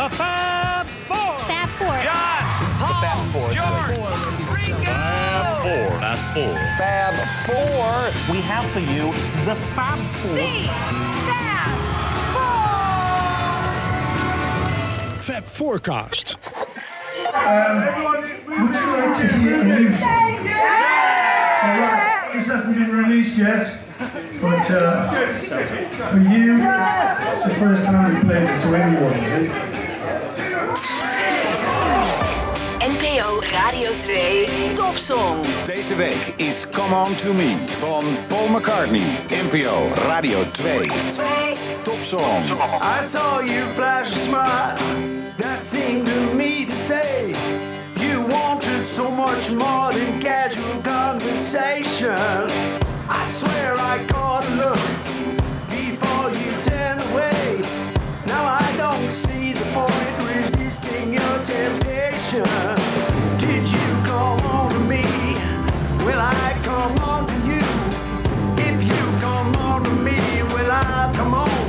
The Fab Four. Fab Four. John, Paul, the Fab Four. George, Rico. Fab Four. Fab four. Fab Four. We have for you the Fab Four. The Fab Four. Fab Forecast. Um, would you like to hear from Lucy? Yeah! Right. This hasn't been released yet, but uh, for you, it's the first time we played it to anyone. Radio 2 Topsong. Deze week is Come On To Me van Paul McCartney. NPO Radio 2. 2. Topsong. I saw you flash a smile. That seemed to me to say. You wanted so much more than casual conversation. I swear I caught a look before you turned away. Now I don't see the point resisting your temptation. will I come on to you? If you come on to me, will I come on?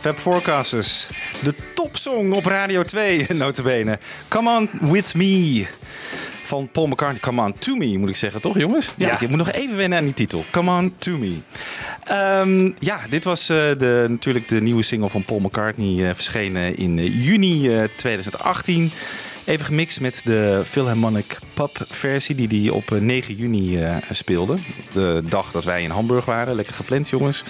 Fab Forecasters. De topsong op Radio 2, notabene. Come on with me. Van Paul McCartney. Come on to me, moet ik zeggen, toch jongens? Ja. je moet nog even wennen aan die titel. Come on to me. Ehm, ja, dit was eh, de, natuurlijk de nieuwe single van Paul McCartney. Eh, verschenen in eh, juni 2018. Even gemixt met de Philharmonic Pub versie die hij op 9 juni speelde. De dag dat wij in Hamburg waren. Lekker gepland, jongens.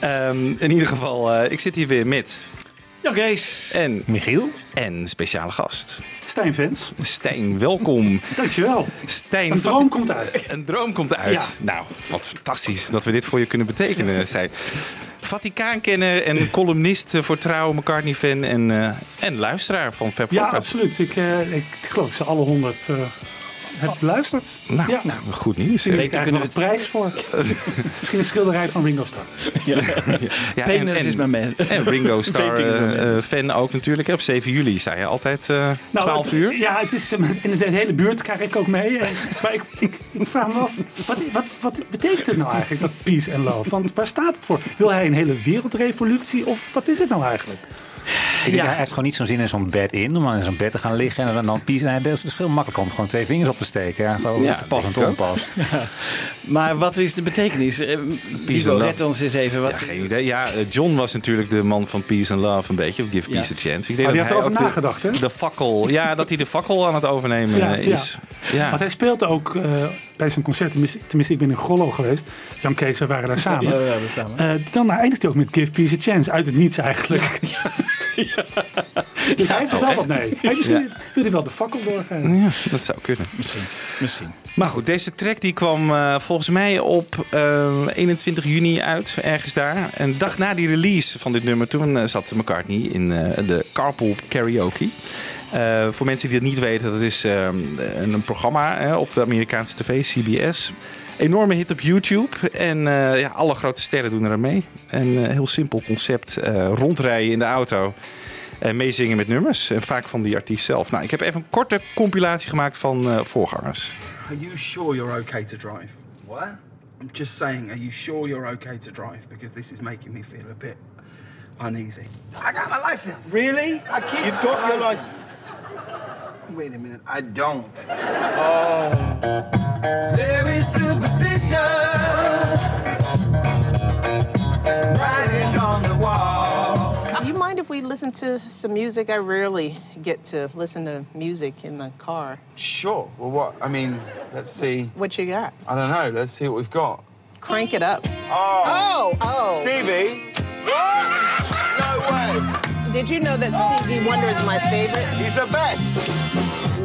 Ehm, in ieder geval, eh, ik zit hier weer met Ja, Kees. en Michiel. en speciale gast. Stijn Vens, Stijn, welkom. dankjewel. Stijn, Een wat- droom komt uit. Een droom komt uit. Nou, wat fantastisch dat we dit voor je kunnen betekenen, Stijn. Vaticaankenner en columnist voor Trouw, McCartney-fan en, eh, en luisteraar van Fab Ja, absoluut. Ik, eh, ik geloof dat ze alle honderd eh heb beluisterd. Nou, Ja. nou, goed nieuws. Ik nog een prijs voor. Misschien een schilderij van Ringo Starr. Ja, Penis is mijn man. En Ringo Starr, eh, eh, fan ook natuurlijk. hè. Op 7 juli sta je altijd eh Nou, 12 het- uur. Ja, het is, in de hele buurt krijg ik ook mee. En- Maar ik, ik, ik vraag me af, wat, wat, wat betekent het nou eigenlijk, dat peace and love? Want waar staat het voor? Wil hij een hele wereldrevolutie of wat is het nou eigenlijk? Ik denk, hij heeft gewoon niet zo'n zin in zo'n bed in, om in zo'n bed te gaan liggen en dan, dan piezen. Het is veel makkelijker om gewoon twee vingers op te steken. Ja, gewoon Ja, te pas en te onpas. Maar wat is de betekenis? Eh, love. red ons eens even. Wat, Ja, geen idee. Ja, eh, John was natuurlijk de man van Peace and Love een beetje. Of Give Ja. Peace a Chance. Ik denk Maar die dat had hij erover de- nagedacht, hè? De fakkel. Ja, dat hij de fakkel aan het overnemen Ja, ja. is. Ja. Want hij speelde ook eh, bij zijn concert, tenminste, ik ben in Grollo geweest. Jan Kees, we waren daar samen. Ja, we hebben samen. Eh, dan eindigt hij ook met Give Peace a Chance. Uit het niets eigenlijk. Dus hij heeft er wel wat mee. Hij misschien wil hij wel de fakkel doorgeven. Ja, dat zou kunnen. Misschien. Misschien. Maar goed, deze track die kwam eh, volgens mij op eh, 21 juni uit, ergens daar. Een dag na die release van dit nummer, toen eh, zat McCartney in eh, de Carpool Karaoke. Eh, voor mensen die het niet weten, dat is eh, een, een programma hè, op de Amerikaanse tv, CBS. Enorme hit op YouTube. En eh, ja, alle grote sterren doen er aan mee. Een eh, heel simpel concept. eh, rondrijden in de auto. En meezingen met nummers. En vaak van die artiest zelf. Nou, ik heb even een korte compilatie gemaakt van eh, voorgangers. Are you sure you're okay to drive? What? I'm just saying, are you sure you're okay to drive? Because this is making me feel a bit uneasy. I got my license. Really? I keep You've got my your license. license. Wait a minute, I don't. Oh. There is superstition. Writings on the wall. Do you mind if we listen to some music? I rarely get to listen to music in the car. Sure. Well, what? I mean, let's see. What you got? I don't know. Let's see what we've got. Crank it up. Oh. Oh, oh. Stevie. No way. Did you know that Stevie Wonder is my favorite? He's the best.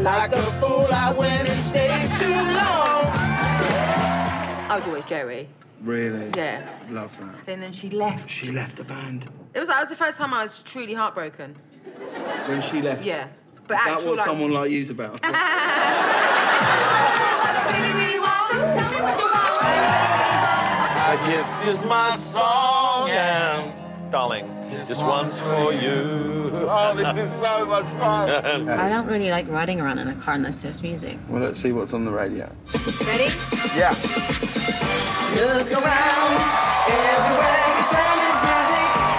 Like a fool, I went and stayed too long. I was always Joey. Really? Yeah. Love that. And then she left. She left the band. It was that was the first time I was truly heartbroken. When she left. Yeah. But Is that actual what like, someone like you's about? This is my song, and darling, this one's for you. Oh, this is so much fun. I don't really like riding around in a car unless there's music. Well, let's see what's on the radio. Ready? Yeah. Look around. Everywhere you turn, it's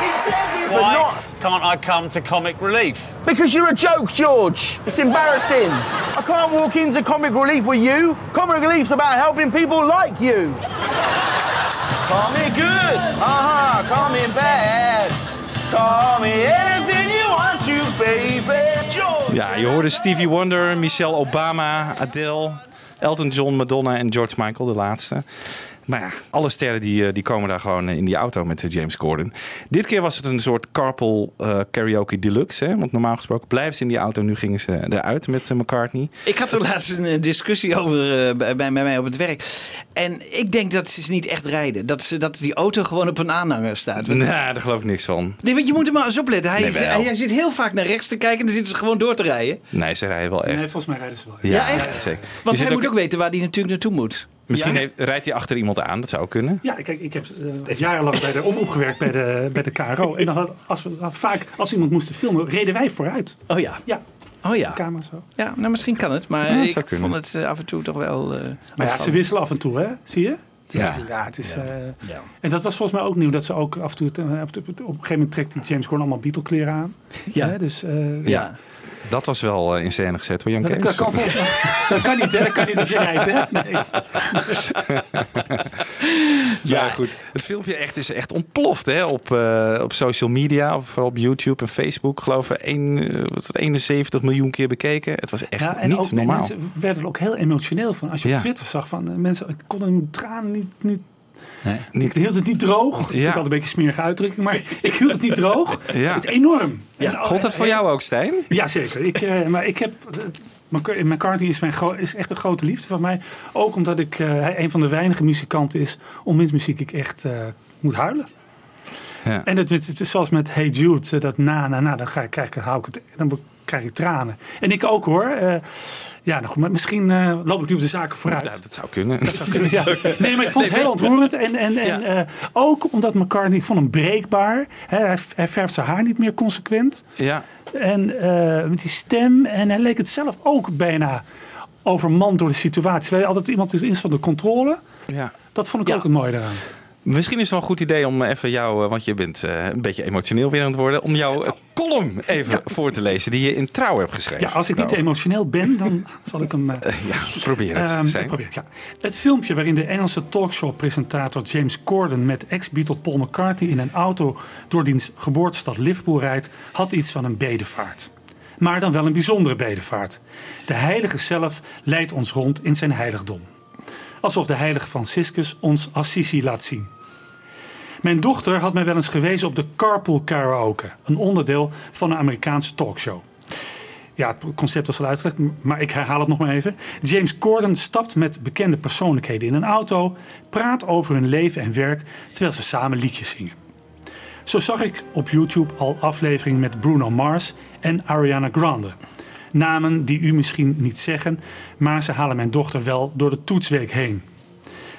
music. It's everywhere. Why can't I come to comic relief? Because you're a joke, George. It's embarrassing. I can't walk into comic relief with you. Comic relief's about helping people like you. Call me good. Uh-huh. Call me bad. Call me anything you want to, baby. Ja, je hoorde Stevie Wonder, Michelle Obama, Adele, Elton John, Madonna en George Michael, de laatste. Maar ja, alle sterren die, eh, die komen daar gewoon in die auto met eh, James Corden. Dit keer was het een soort carpool eh, karaoke deluxe. Hè? Want normaal gesproken blijven ze in die auto. Nu gingen ze eruit met eh, McCartney. Ik had er laatst een eh, discussie over eh, bij, bij mij op het werk. En ik denk dat ze niet echt rijden. Dat, ze, dat die auto gewoon op een aanhanger staat. Want- Nou, daar geloof ik niks van. Nee, want je moet er maar eens opletten. Hij, Nee, is- wel. hij, hij zit heel vaak naar rechts te kijken en dan zitten ze gewoon door te rijden. Nee, ze rijden wel echt. Nee, volgens mij rijden ze wel. Ja, echt? Zeker. Want Je hij zit moet ook weten waar hij natuurlijk naartoe moet. Misschien Ja. heeft- rijdt hij achter iemand aan. Dat zou kunnen. Ja, kijk, ik heb eh, jarenlang bij de omroep gewerkt bij de, bij de KRO. En dan had, als we, dan vaak, als iemand moest filmen, reden wij vooruit. Oh ja. Ja, Oh ja. camera zo. Ja, nou misschien kan het. Maar Ja, ik kunnen. vond het eh, af en toe toch wel... eh, Maar ja, ze wisselen af en toe, hè? Zie je? Ja. Ja, het is, eh, En dat was volgens mij ook nieuw. Dat ze ook af en toe... Op een gegeven moment trekt die James Corden allemaal Beatle kleren aan. Ja. Hè, dus, eh, Ja. Dat was wel eh, in scène gezet hoor, Jan Dat, dat kan dat niet, hè? Dat kan niet als je rijdt, hè? Nee. Ja, goed. Het filmpje echt is echt ontploft hè, op, eh, op social media, of op YouTube en Facebook. Geloof ik, één, eh, 71 miljoen keer bekeken. Het was echt Ja, en niet ook normaal. mensen werden er ook heel emotioneel van. Als je Ja. op Twitter zag van mensen, ik kon hun tranen niet, niet Nee. Ik hield het niet droog. Ik altijd een beetje een smerige uitdrukking, maar ik hield het niet droog. Ja. Het is enorm. Ja. En- Gold dat voor jou ook, Stijn? Ja, zeker. Ik, eh, maar ik heb. McC- McCartney is, mijn is echt een grote liefde van mij. Ook omdat ik eh, hij een van de weinige muzikanten is om wiens muziek ik echt moet huilen. Ja. En het, het, zoals met Hey Jude, dat na, na, na, dan ga ik kijken, hou ik het, dan krijg ik tranen. En ik ook hoor. Eh, ja, goed, maar misschien eh, loop ik nu op de zaken vooruit. Ja, dat zou kunnen. Dat zou kunnen, ja. Nee, maar ik vond het heel ontroerend. En, en, en eh, ook omdat McCartney, ik vond hem breekbaar. Hij, hij verft zijn haar niet meer consequent. Ja. En met die stem. En hij leek het zelf ook bijna overmand door de situatie. Terwijl altijd iemand is in de controle. Ja. Dat vond ik ook het mooie eraan. Misschien is het wel een goed idee om even jou, eh, want je bent eh, een beetje emotioneel weer aan het worden, om jouw eh, column even voor te lezen die je in Trouw hebt geschreven. Ja, als ik niet daarover. emotioneel ben, dan zal ik hem... Ja, probeer het. Ehm, probeer ja. Het filmpje waarin de Engelse talkshow-presentator James Corden met ex-Beatle Paul McCartney in een auto door diens geboortestad Liverpool rijdt, had iets van een bedevaart. Maar dan wel een bijzondere bedevaart. De heilige zelf leidt ons rond in zijn heiligdom. Alsof de heilige Franciscus ons Assisi laat zien. Mijn dochter had mij wel eens gewezen op de carpool karaoke, een onderdeel van een Amerikaanse talkshow. Ja, het concept was al uitgelegd, maar ik herhaal het nog maar even. James Corden stapt met bekende persoonlijkheden in een auto, praat over hun leven en werk terwijl ze samen liedjes zingen. Zo zag ik op YouTube al afleveringen met Bruno Mars en Ariana Grande. Namen die u misschien niet zeggen, maar ze halen mijn dochter wel door de toetsweek heen.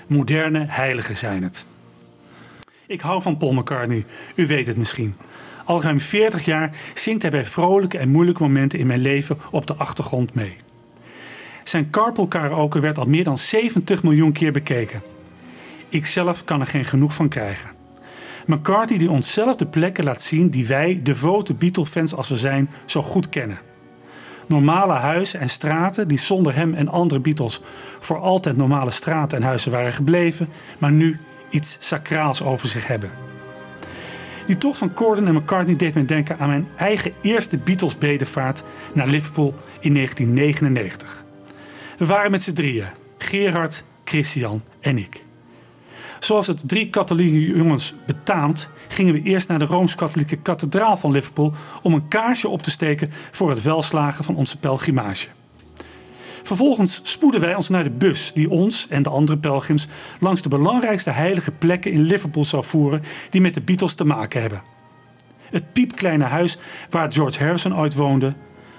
Moderne heiligen zijn het. Ik hou van Paul McCartney, u weet het misschien. Al ruim 40 jaar zingt hij bij vrolijke en moeilijke momenten in mijn leven op de achtergrond mee. Zijn carpool karaoke werd al meer dan 70 miljoen keer bekeken. Ikzelf kan er geen genoeg van krijgen. McCartney die onszelf de plekken laat zien die wij, devote Beatle-fans als we zijn, zo goed kennen. Normale huizen en straten die zonder hem en andere Beatles voor altijd normale straten en huizen waren gebleven, maar nu iets sacraals over zich hebben. Die tocht van Corden en McCartney deed mij denken aan mijn eigen eerste Beatles-bedevaart naar Liverpool in 1999. We waren met z'n drieën, Gerard, Christian en ik. Zoals het drie katholieke jongens betaamt, gingen we eerst naar de Rooms-Katholieke kathedraal van Liverpool om een kaarsje op te steken voor het welslagen van onze pelgrimage. Vervolgens spoeden wij ons naar de bus die ons en de andere pelgrims langs de belangrijkste heilige plekken in Liverpool zou voeren die met de Beatles te maken hebben. Het piepkleine huis waar George Harrison ooit woonde,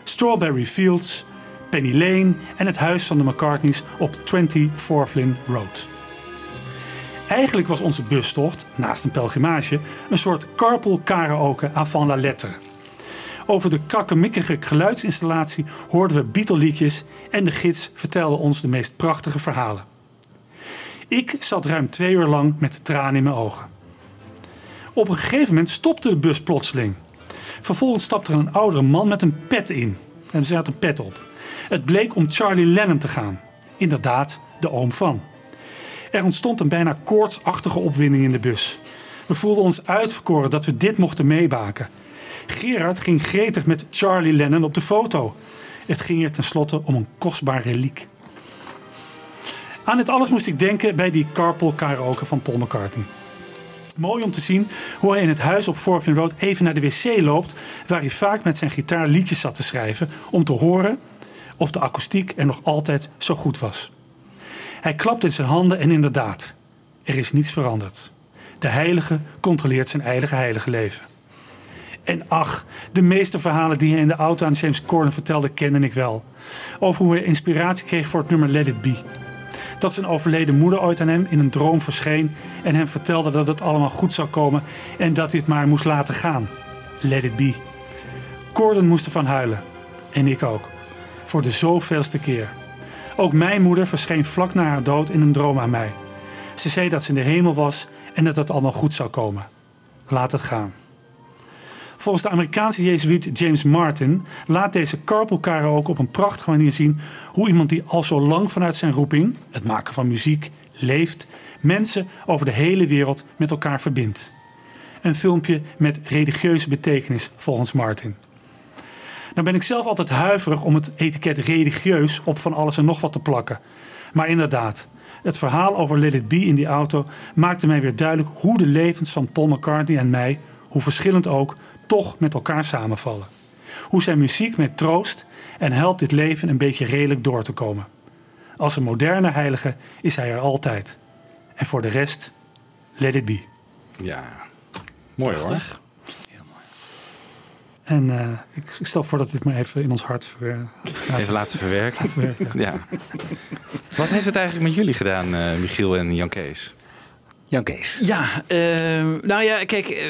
Strawberry Fields, Penny Lane en het huis van de McCartneys op 20 Forflin Road. Eigenlijk was onze bustocht, naast een pelgrimage, een soort carpool karaoke avant la lettre. Over de krakkemikkige geluidsinstallatie hoorden we Beatle-liedjes en de gids vertelde ons de meest prachtige verhalen. Ik zat ruim twee uur lang met tranen in mijn ogen. Op een gegeven moment stopte de bus plotseling. Vervolgens stapte er een oudere man met een pet in. En ze had een pet op. Het bleek om Charlie Lennon te gaan. Inderdaad, de oom van. Er ontstond een bijna koortsachtige opwinding in de bus. We voelden ons uitverkoren dat we dit mochten meebaken. Gerard ging gretig met Charlie Lennon op de foto. Het ging er tenslotte om een kostbaar reliek. Aan dit alles moest ik denken bij die carpool karaoke van Paul McCartney. Mooi om te zien hoe hij in het huis op Forflin Road even naar de wc loopt, waar hij vaak met zijn gitaar liedjes zat te schrijven, om te horen of de akoestiek er nog altijd zo goed was. Hij klapt in zijn handen en inderdaad, er is niets veranderd. De heilige controleert zijn eigen heilige leven. En ach, de meeste verhalen die hij in de auto aan James Corden vertelde, kende ik wel. Over hoe hij inspiratie kreeg voor het nummer Let It Be. Dat zijn overleden moeder ooit aan hem in een droom verscheen en hem vertelde dat het allemaal goed zou komen en dat hij het maar moest laten gaan. Let It Be. Corden moest ervan huilen. En ik ook. Voor de zoveelste keer. Ook mijn moeder verscheen vlak na haar dood in een droom aan mij. Ze zei dat ze in de hemel was en dat het allemaal goed zou komen. Laat het gaan. Volgens de Amerikaanse jezuïet James Martin laat deze carpool karaoke op een prachtige manier zien hoe iemand die al zo lang vanuit zijn roeping, het maken van muziek, leeft, mensen over de hele wereld met elkaar verbindt. Een filmpje met religieuze betekenis volgens Martin. Dan ben ik zelf altijd huiverig om het etiket religieus op van alles en nog wat te plakken. Maar inderdaad, het verhaal over It Be in die auto maakte mij weer duidelijk hoe de levens van Paul McCartney en mij, hoe verschillend ook, toch met elkaar samenvallen. Hoe zijn muziek met troost en helpt dit leven een beetje redelijk door te komen. Als een moderne heilige is hij er altijd. En voor de rest, let it be. Ja, mooi hoor. En eh, ik, stel voor dat dit maar even in ons hart ver, Even laten verwerken. verwerken. Ja. Wat heeft het eigenlijk met jullie gedaan, eh, Michiel en Jan Kees? Jan Kees. Ja, ehm, nou ja, kijk, eh,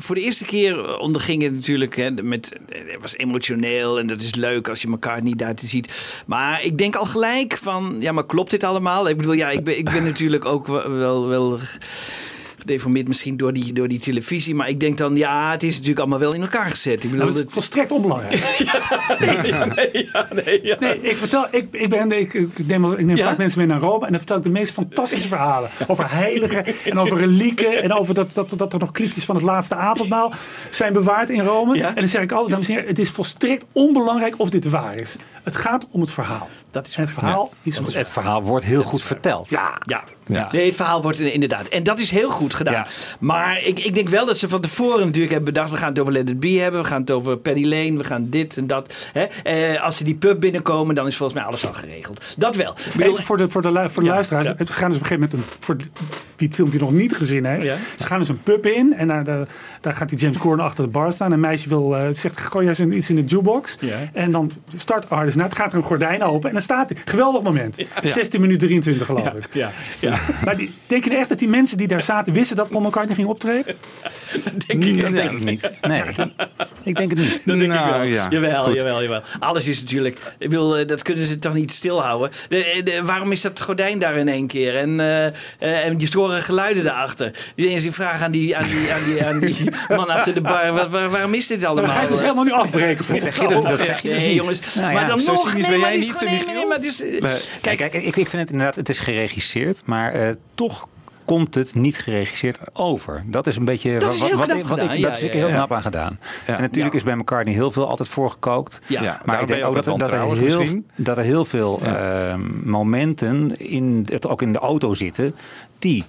voor de eerste keer onderging het natuurlijk, hè, met, het was emotioneel en dat is leuk als je elkaar niet daar te ziet. Maar ik denk al gelijk van, ja, maar klopt dit allemaal? Ik bedoel, ja, ik ben, ik ben natuurlijk ook wel, wel, wel gedeformeerd misschien door die, door die televisie. Maar ik denk dan, ja, het is natuurlijk allemaal wel in elkaar gezet. Ik bedoel, Nou, dat is het- volstrekt onbelangrijk. nee, ja. Nee, ik vertel, ik, ik, ben, ik, ik neem, ik neem Ja? vaak mensen mee naar Rome en dan vertel ik de meest fantastische verhalen. Over heiligen en over relieken en over dat, dat, dat er nog kliekjes van het laatste avondmaal zijn bewaard in Rome. En dan zeg ik altijd, dames en heren, het is volstrekt onbelangrijk of dit waar is. Het gaat om het verhaal. Dat is het verhaal is Het verhaal wordt heel goed verteld. Ja, ja. Ja. Nee, het verhaal wordt inderdaad. En dat is heel goed gedaan. Maar ik, ik denk wel dat ze van tevoren natuurlijk hebben bedacht... we gaan het over Let It Be hebben, we gaan het over Paddy Lane... we gaan dit en dat. Hè. Eh, als ze die pub binnenkomen, dan is volgens mij alles al geregeld. Dat wel. Ik bedoel, Even voor de, voor de, voor de Ja, luisteraars. We gaan dus op een gegeven moment, een, voor wie het filmpje nog niet gezien heeft. Ze gaan dus een pub in en daar, daar, daar gaat die James Corden achter de bar staan. Een meisje wil, eh, zegt, gooi jij iets in de jukebox. En dan start Artis net, gaat er een gordijn open en dan staat hij. Geweldig moment. 16 minuten 23 geloof ik. Ja, ja. Maar die, denk je nou echt dat die mensen die daar zaten wisten dat Paul McCartney ging optreden? denk ik, Dat denk ik niet. Nee, ik denk het niet. Dat denk ik Nou, wel. ja. Jawel, Goed. jawel, jawel. Alles is natuurlijk... Ik wil, eh, dat kunnen ze toch niet stilhouden. De, de- waarom is dat gordijn daar in één keer? En, eh, eh, en die storen geluiden daarachter. Die eens die vraag aan die, aan die, aan die, aan die man achter de bar. Waar- waarom is dit allemaal? Dan ga je het dus helemaal nu afbreken. Dat zeg je dus, dat zeg je dus nee, niet. jongens. Nou ja, maar dan zo nog... nee, ben maar jij het is nee, maar het is... eh, Kijk, kijk ik, ik vind het inderdaad, het is geregisseerd, maar eh, toch komt het niet geregisseerd over. Dat is een beetje Dat wat, wat, ik, wat Ja, dat ik ja, heel ja. knap aan gedaan. En natuurlijk is bij McCartney heel veel altijd voorgekookt. Maar ik denk ook dat, er- dat, er heel, dat er heel veel eh, momenten in het, ook in de auto zitten die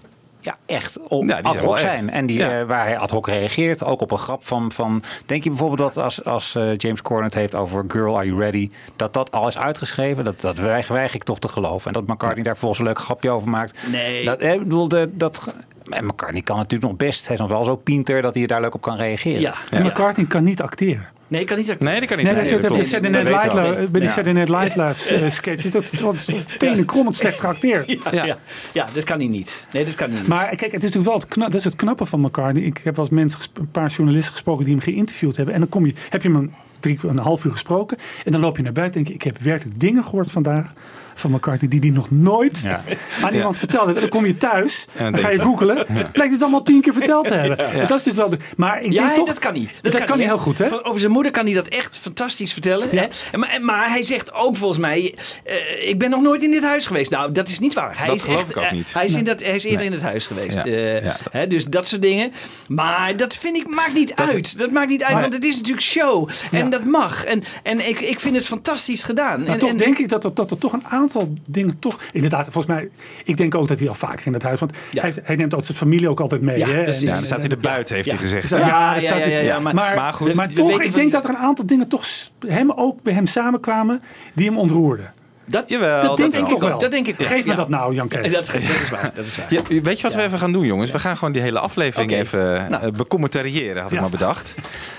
ja, echt op Ja, die ad zijn hoc echt. zijn. En die, Ja. eh, waar hij ad hoc reageert. Ook op een grap van... van denk je bijvoorbeeld dat als, als eh, James Corden het heeft over Girl, Are You Ready? Dat dat al is uitgeschreven? Dat, dat weig, weig ik toch te geloven. En dat McCartney daar volgens een leuk grapje over maakt. Nee. Dat, eh, bedoel, de, dat... En McCartney kan natuurlijk nog best. Hij is nog wel zo pinter dat hij daar leuk op kan reageren. Ja. En McCartney kan niet acteren. Nee, ik kan niet... Nee, dat kan niet. Nee, dat dat bij die klopt. Saturday Night Live, bij die Ja. Saturday Night Live eh, sketches. Dat is wat tenenkrommend slecht geacteerd. Ja, ja. ja, dat kan hij niet. Nee, dat kan niet. Maar kijk, het is natuurlijk wel het, kna- dat is het knappe van McCartney. Ik heb wel eens mensen, een paar journalisten gesproken die hem geïnterviewd hebben. En dan kom je, heb je hem een, drie, een half uur gesproken. En dan loop je naar buiten en denk je, ik heb werkelijk dingen gehoord vandaag van McCartney die die nog nooit Ja. aan iemand verteld heeft. En dan kom je thuis, En dan ga je googelen. Blijkt het allemaal tien keer verteld te hebben. En dat is natuurlijk wel de, maar ik Ja, denk toch, dat kan niet. Dat, kan, hij heel goed, hè? Over zijn moeder kan hij dat echt fantastisch vertellen. Hè? Maar, maar hij zegt ook volgens mij... eh, ik ben nog nooit in dit huis geweest. Nou, dat is niet waar. Hij Dat is geloof echt, ik ook eh, niet. Hij is, in dat, hij is eerder in het huis geweest. Ja. Eh, Ja. hè, dus dat soort dingen. Maar dat vind ik, maakt niet uit. Dat maakt niet uit, Maar- want het is natuurlijk show. En Ja. dat mag. En, en ik, ik vind het fantastisch gedaan. Maar en, toch en- denk ik dat er, dat er toch een aantal dingen toch... Inderdaad, volgens mij... Ik denk ook dat hij al vaker in het huis... Want hij, hij neemt ook zijn familie ook altijd mee. Ja, hè? precies. Ja, En- dan staat hij er buiten, heeft Ja. hij gezegd. Ja, staat hij- ja, ja, maar- maar, maar goed, maar toch, ik denk die- dat er een aantal dingen toch hem ook bij hem samenkwamen die hem ontroerden. Dat, Jawel, dat denk ik wel. toch wel. Dat denk ik wel. Geef me Ja. dat nou, Jan Kees. dat, dat is waar. Dat is waar. Ja, weet je wat we even gaan doen, jongens? We gaan gewoon die hele aflevering even Nou. eh, becommentariëren, had ik Ja. maar bedacht.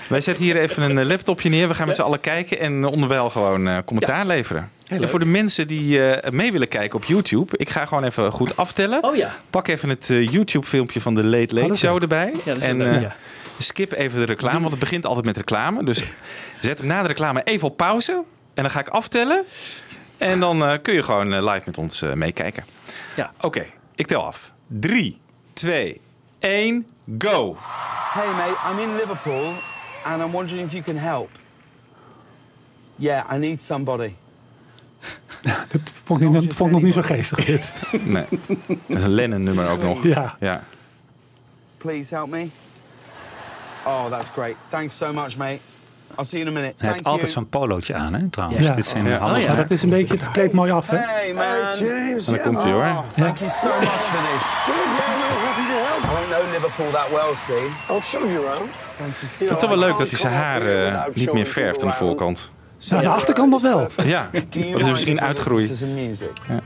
Wij zetten hier even een eh, laptopje neer. We gaan met z'n allen kijken en onderwijl gewoon eh, commentaar leveren. En voor de mensen die eh, mee willen kijken op YouTube, ik ga gewoon even goed aftellen. Oh ja. Pak even het eh, YouTube-filmpje van de Late Late Show erbij. Ja, dat is en eh, skip even de reclame, want het begint altijd met reclame. Dus zet hem na de reclame even op pauze. En dan ga ik aftellen. En dan eh, kun je gewoon eh, live met ons eh, meekijken. Ja. Oké, ik tel af. 3, 2, 1, go! Hey mate, I'm in Liverpool and I'm wondering if you can help. Yeah, I need somebody. Dat vond ik, niet, vond ik nog niet zo geestig dit. Nee. Dat is een Lennon-nummer ook nog. Ja. ja. Please help me. Oh, that's great. Thanks so much, mate. I'll see you in a minute. Hij heeft altijd zo'n polootje aan, hè, trouwens. Ja. Dit zijn Ja. handen Ja, dat is een beetje, het kleedt mooi af, hè? Hey, man. James, En dan komt hij, hoor. Oh, thank you so much for this. I don't know Liverpool that well, see. I'll show you around. Thank you Ik vind het toch wel leuk dat hij zijn haar eh, niet meer verft aan de voorkant. Aan de achterkant dat wel. Ja, dat is misschien uitgroeid. Ja.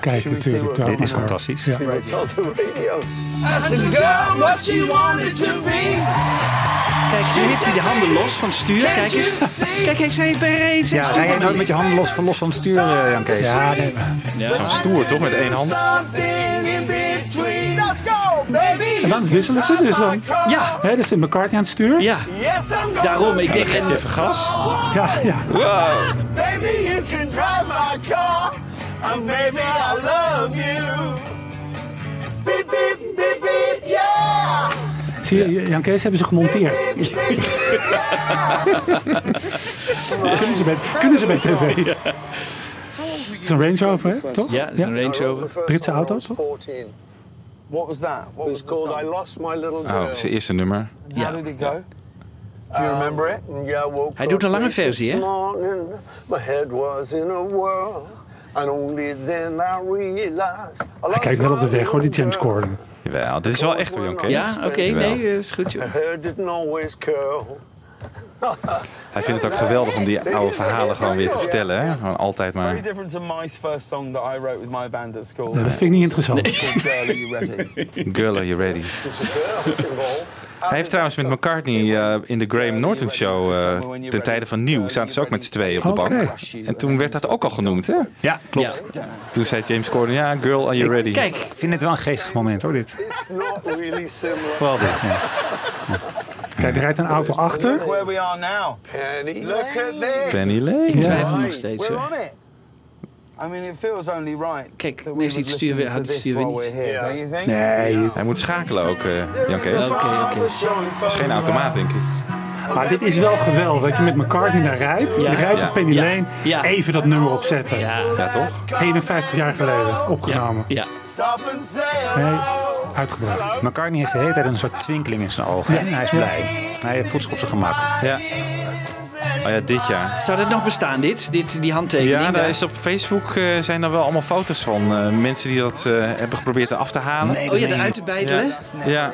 Kijk, natuurlijk. Dit is maar. fantastisch. Ja. Kijk, nu heeft hij de handen los van het stuur. Kijk eens. Kijk, hij zei bij race. Ja, rij jij nooit met je handen los, los van het stuur, eh, Jan Kees? Ja, nee. Zo'n stoer toch, met één hand? En dan wisselen ze dus dan. Ja. Hè, dus in McCartney aan het stuur. Ja. Daarom, ik denk... Even gas. Ja, ja. Wow. Baby, you can drive my car. And baby, I love you. Beep, beep, beep, beep, yeah. Zie je, Jan Kees hebben ze gemonteerd. kunnen, ze bij, kunnen ze bij tv. Het is een Range Rover, hè? toch? Ja, het is een Range Rover. Britse auto, toch? 14. What was that? What was the called I? Lost My Little Girl. Oh, zijn eerste nummer. How did it go? Do you remember it? Yeah, woke Hij doet een up lange versie, this hè? morning, My head was in a whirl. And only then I realized I Hij kijkt wel op de weg, hoor, die James. Corden. Jawel, dit is wel echt hoor, Jan Kees. Ja, oké, Jawel. nee, is goed, joh. Hij vindt het ook geweldig om die oude verhalen gewoon weer te vertellen. Hè? Gewoon altijd Very maar. different to my first song that I wrote with my band at school. Nee, dat vind ik niet interessant. Girl, Are You Ready? Girl, are you ready? Hij heeft trouwens met McCartney eh, in de Graham Norton Show eh ten tijde van Nieuw zaten ze ook met z'n tweeën op de bank. En toen werd dat ook al genoemd, hè? Ja, klopt. Toen zei James Corden, ja, girl, are you ready? Ik vind het wel een geestig moment, hoor, dit. Really. Vooral dit, ja. Kijk, er rijdt een auto achter. Penny. This. Penny Lane. Ik twijfel nog steeds, hoor. I mean, it feels only right. Kijk, nu heeft hij het stuur weer- had het stuur weer niet. we're here, don't you think? Nee, Hij moet schakelen ook, eh Jan Kees. Oké, oké. Het is geen automaat, denk ik. maar dit is wel geweldig. Dat je met McCartney daar rijdt. Je rijdt Ja. op Penny. Lane. Ja. Even dat nummer opzetten. Ja, Ja, toch? 51 jaar geleden opgenomen. ja. Nee, uitgebracht. McCartney heeft de hele tijd een soort twinkeling in zijn ogen. Hij is blij. Hij voelt zich op zijn gemak. Ja. Oh ja, dit jaar. Zou dat nog bestaan, dit? dit die handtekening? Ja, daar is op Facebook eh, zijn er wel allemaal foto's van. eh, mensen die dat eh, hebben geprobeerd af te halen. Nee, Oh ja, eruit te bijtelen? Ja.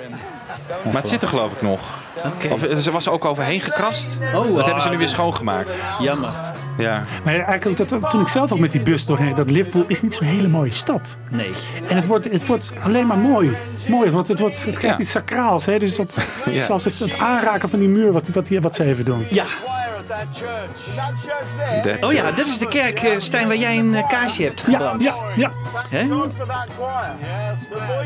Maar het zit er geloof ik nog. Oké. Of er was ook overheen gekrast. Oh, dat hebben ze nu weer schoongemaakt. Jammer. Ja. Maar eigenlijk, dat, toen ik zelf ook met die bus doorheen, dat Liverpool is niet zo'n hele mooie stad. Nee. En het wordt, het wordt alleen maar mooi. Mooi, het, wordt, het, wordt, het krijgt Ja. iets sacraals. Hè? Dus dat, Ja. zelfs het, het aanraken van die muur, wat, wat, wat ze even doen. Ja. That church. That church there. That Oh ja, dat is de kerk, eh, Stijn, waar jij een eh, kaarsje hebt Ja, gebrand. ja, ja. Choir.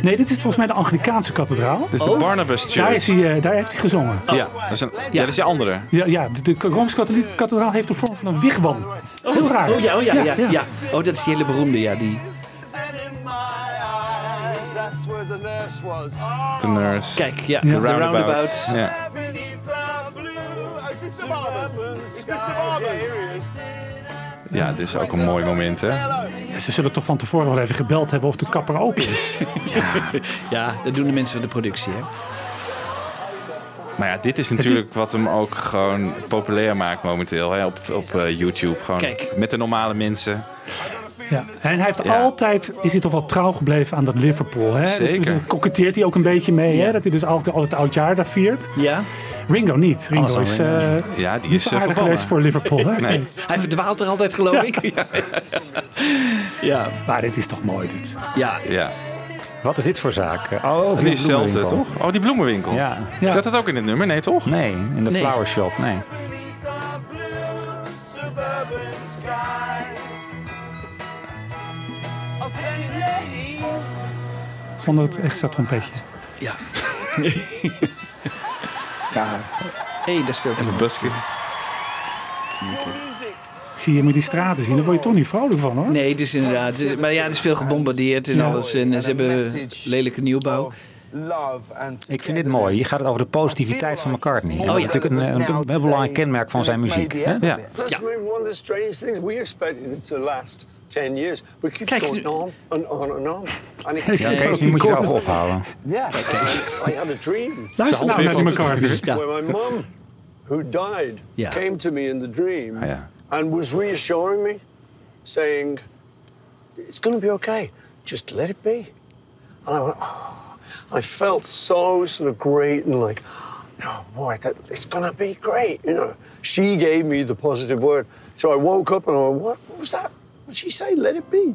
Nee, dit is volgens mij de Anglikaanse kathedraal. Dit is de Oh. Barnabas Daar, Church. is hij, eh, daar heeft hij gezongen. Ja, dat is, een, ja, dat is die andere. Ja, ja de, de Rooms-Katholieke kathedraal heeft de vorm van een wigwam. Heel raar. Oh ja, oh ja, ja, ja, Oh, dat is die hele beroemde, ja. Die. In my eyes. That's where the nurse was. De nurse. Kijk, ja, de roundabout. roundabouts. Ja. Is this the barbers? ja, dit is ook een mooi moment, hè? Ja, ze zullen toch van tevoren wel even gebeld hebben of de kapper open is. Ja, dat doen de mensen van de productie, hè. Maar ja, dit is natuurlijk wat hem ook gewoon populair maakt momenteel hè, op, op eh, YouTube. Gewoon Kijk. met de normale mensen. Ja. En hij heeft Ja. altijd, is hij toch wel trouw gebleven aan dat Liverpool. Hè? Dus- Zeker. Dus, daar koketteert hij ook een beetje mee. Hè? Dat hij dus altijd, altijd oudjaar daar viert. Ja. Ringo niet. Ringo Alles is eh. Ja, die is eh, aardig geweest voor Liverpool. Hè? Nee. Hij verdwaalt er altijd, geloof ik. Ja. ja. Maar dit is toch mooi dit. Ja. Ja. Wat is dit voor zaak? Oh, Die is hetzelfde, toch? Oh, die bloemenwinkel. Ja. Ja. Zet dat ook in het nummer? Nee, toch? Nee, in de Nee. flower shop, nee. Zonder het extra trompetje. Ja. Ja. Hé, hey, daar speelt Even hij. busken. Zie je, moet die straten zien, daar word je toch niet vrolijk van hoor. Nee, het is inderdaad. het Maar ja, er is veel gebombardeerd en alles. En ze hebben lelijke nieuwbouw. Ik vind dit mooi. Je gaat het over de positiviteit van McCartney. Oh, dat is ja. natuurlijk een, een, een heel belangrijk kenmerk van zijn muziek. Hè? Ja. That's maybe one of the strange things. We expected it to last 10 years, We keep Kijk, going on and on and on. And it Ja, Kees, nu moet je erover ophouden. Yeah, I had a dream. Luister nou naar die McCartney. Ja. Where my mum, who died, Ja. came to me in the dream Ah, ja. and was reassuring me, saying, It's going to be okay. Just let it be. And I went, oh. I felt so sort of great and like, oh boy, that, it's going to be great. You know, she gave me the positive word. So I woke up and I went, what, what was that? What did she say? Let it be.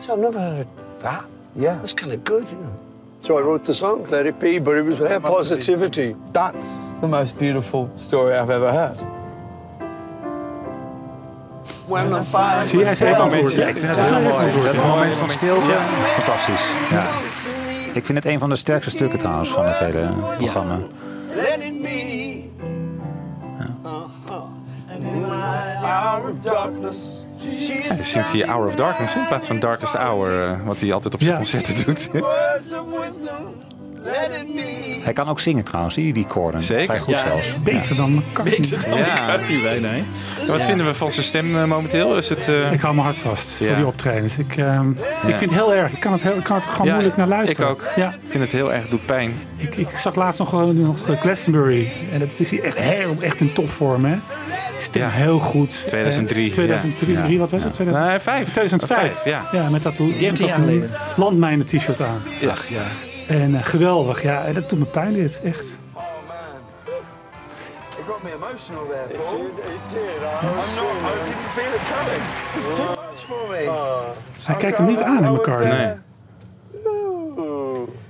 So I've never heard that. Yeah. That's kind of good, you know. So I wrote the song, Let It Be, but it was her positivity. That's the most beautiful story I've ever heard. When the fire Zie jij, ze heeft antwoord. Ja, ik vind het heel mooi. Dat moment van stilte, fantastisch. Ja. Ik vind het een van de sterkste stukken trouwens van het hele programma. Let it be. Uh-huh. And in my hour of darkness, die zingt hier Hour of Darkness in plaats van Darkest Hour, eh, wat hij altijd op zijn Ja. concerten doet. Hij kan ook zingen trouwens, die, die koorden. Zeker. Vrij goed Ja. zelfs. Beter dan McCartney. Ja. nee, nee. Wat vinden we van zijn stem eh, momenteel? Is het, eh, Ik hou me hard vast Ja. voor die optredens. Ik, ehm, ik Ja. vind het heel erg. Ik kan het, heel, ik kan het gewoon Ja, moeilijk naar luisteren. Ik ook. Ja. Ik vind het heel erg, doet pijn. Ik, ik zag laatst nog, wel- nog Glastonbury. En dat is hier echt, heel, echt in topvorm. Hè? Stem Ja. heel goed. 2003, Eh, 2003, ja. wat was het? 2000 Nee, vijf. 2005. Vijf, ja. met dat, met 13 dat jaar geleden. landmijnen t-shirt aan. Ach, ja. En eh, geweldig. Ja, en dat doet me pijn dit. Echt. Oh man. It got me emotional there, Paul. It did. I I'm not, so- I didn't feel it coming. It's too much for me. Hij kijkt hem niet aan, hè, I was, McCartney. uh,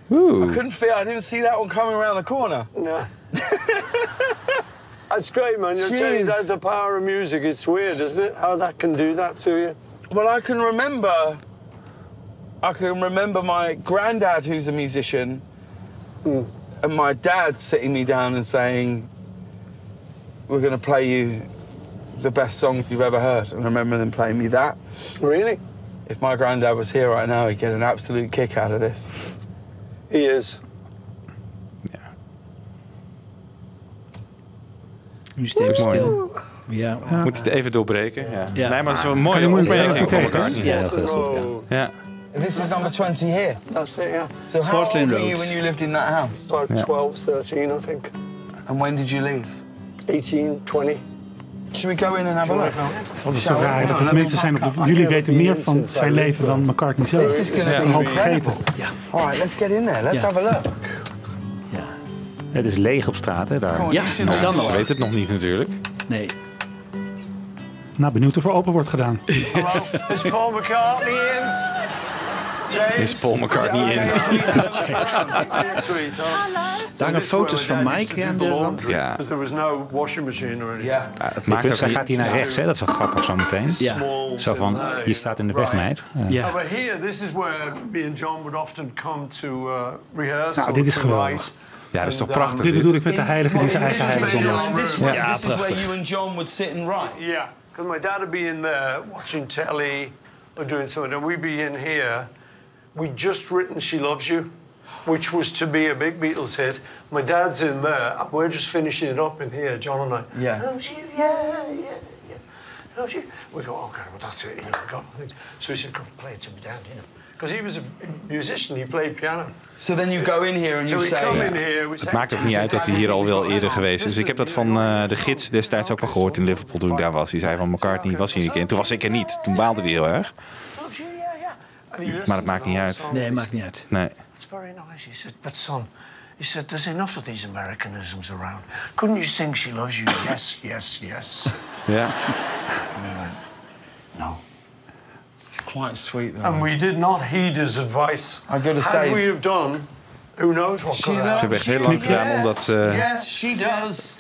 Nee. I couldn't feel, I didn't see that one coming around the corner. No. That's great, man. You're telling you that's the power of music. It's weird, isn't it? How that can do that to you. Well, I can remember, I can remember my granddad, who's a musician, mm. and my dad sitting me down and saying, "We're going to play you the best song you've ever heard." And I remember them playing me that. Really? If my granddad was here right now, he'd get an absolute kick out of this. He is. Yeah. Nu steeds Mooi. stil. Ja. Moet het even doorbreken? Ja. Ja. Nee, maar het is wel een mooie je opmerking van elkaar elkaar. Ja, heel goed. Ja. Ja. This is number 20 here. That's it, yeah. So how old were you Road. when you lived in that house? About 12, 13, I think. And when did you leave? 18, 20. Should we go in and have a look? Het is altijd zo raar dat er mensen zijn op de... Jullie weten meer van zijn leven dan McCartney zelf. This is Dat is gonna een be hoop vergeten. All right, let's get in there. Let's Ja. have a look. Het is leeg op straat, hè, daar. Ja, dan Ze nog. weet het nog niet natuurlijk. Nee. Nou, benieuwd of er open wordt gedaan. Hello, is Paul McCartney in? Is Paul McCartney in? Daar hangen foto's van Mike aan de rand. Ja. There was no washing machine or. Ja, het maakt kunt, niet... gaat hier naar rechts, hè? dat is wel grappig zo meteen. Ja. Zo van, je staat in de weg, meid. Ja. Ja. Oh, but here, this is where me and John would often come to uh, rehearse. Nou, dit is geweldig. Ja, dat is toch um, prachtig Dit bedoel ik met de heilige die zijn eigen heiligdom had. Ja. where, Ja, this is where prachtig. you and John would sit and write. Yeah, because my dad would be in there watching telly or doing something, and we'd be in here. We'd just written She Loves You, which was to be a big Beatles hit. My dad's in there, we're just finishing it up in here, John and I. Yeah. Loves you, yeah, yeah, yeah. Loves you. We go, okay, well, that's it, you know. we got things. So he said, come play it to my dad, you know. Because he was a musician, he played piano. So then you go in here and So you we come in say, here, we Het say, maakt ook niet uit dat hij hier al wel eerder geweest is. Ik heb dat van eh, de gids destijds ook wel gehoord in Liverpool toen ik daar was. Die zei van McCartney was hier een keer. En toen was ik er niet. Toen baalde hij heel erg. Maar dat maakt niet uit. Nee, maakt niet uit. Nee. It's very nice. He said, but son, he said, there's enough of these Americanisms around. Couldn't you sing She Loves You? yes, yes, yes. Ja. No. it's quite sweet though. And we did not heed his advice. I gotta Had say- we have done, who knows what could Ze hebben echt heel lang gedaan om dat, eh, Yes, she does.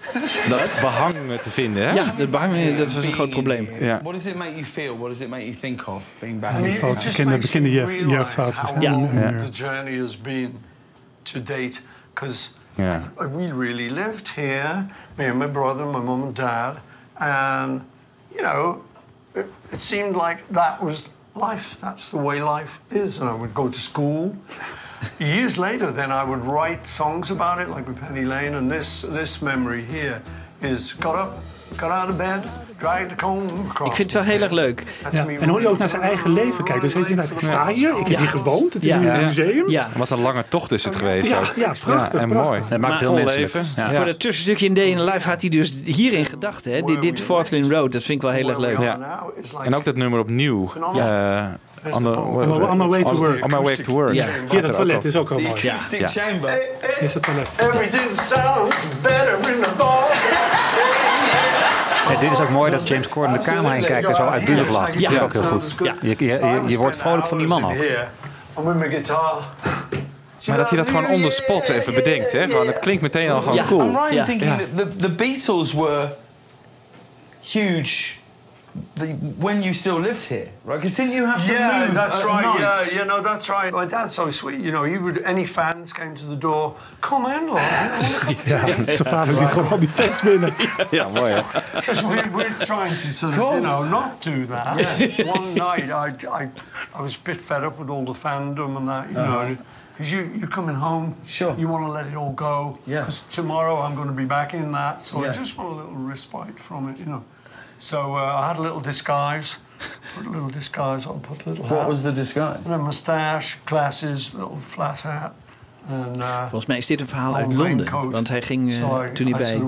dat behang te vinden. Hè? Ja, dat behang, dat was een groot probleem. Ja. What does it make you feel? What does it make you think of being back? And Die foto's, bekende, jeugdfoto's. Ja. the journey has been to date. Because Ja. we really lived here, me and my brother, my mum and dad, and you know, it, it seemed like that was life. That's the way life is. And I would go to school, years later, then I would write songs about it, like with Penny Lane. And this this memory here is got up, got out of bed. Ik vind het wel heel erg leuk. Ja. En hoe hij ook naar zijn eigen leven kijkt. Dus hij denkt, ik sta hier, ik heb hier gewoond, het is nu een museum. Ja. Wat een lange tocht is het geweest Ja, ook. ja, prachtig, en prachtig. mooi. Dat maakt het heel leven. Ja. Voor dat tussenstukje in Day in Life had hij dus hierin gedacht. Hè? Dit, Lane Road, dat vind ik wel heel erg leuk. Ja. En ook dat nummer opnieuw. eh, on, the, On my way to work. On my way to work. Ja. Hier, dat toilet is ook wel mooi. Ja. Ja. Is het toilet. Everything sounds better in the bar. Ja, dit is ook mooi dat James Corden de camera in kijkt en zo uitbundig lacht. Dat vind ik ook heel goed. Ja. Je, je, je, je wordt vrolijk van die man ook. Maar dat hij dat gewoon on the spot even bedenkt. Hè? Gewoon, het klinkt meteen al gewoon Ja. cool. I'm thinking that the, the Beatles were huge the, when you still lived here, right? Because didn't you have to Yeah, move that's at right. night? Yeah, yeah, no, that's right. My dad's so sweet. You know, he would. Any fans came to the door. Come in, love. Ja, zijn vader liet gewoon al die fans binnen. Ja, mooi hè. Because we, we're trying to sort of, you know, not do that. Yeah. One night, I, I, I was a bit fed up with all the fandom and that, you uh-huh. know. Because you, you're coming home, Sure. you want to let it all go. Yeah. Because tomorrow I'm going to be back in that, so Yeah. I just want a little respite from it, you know. So uh, I had a little disguise, put a little disguise on, put a little What hat, was the disguise? and a moustache, glasses, little flat hat. And, uh, Volgens mij is dit een verhaal uit Londen. Want hij ging, eh, toen hij bij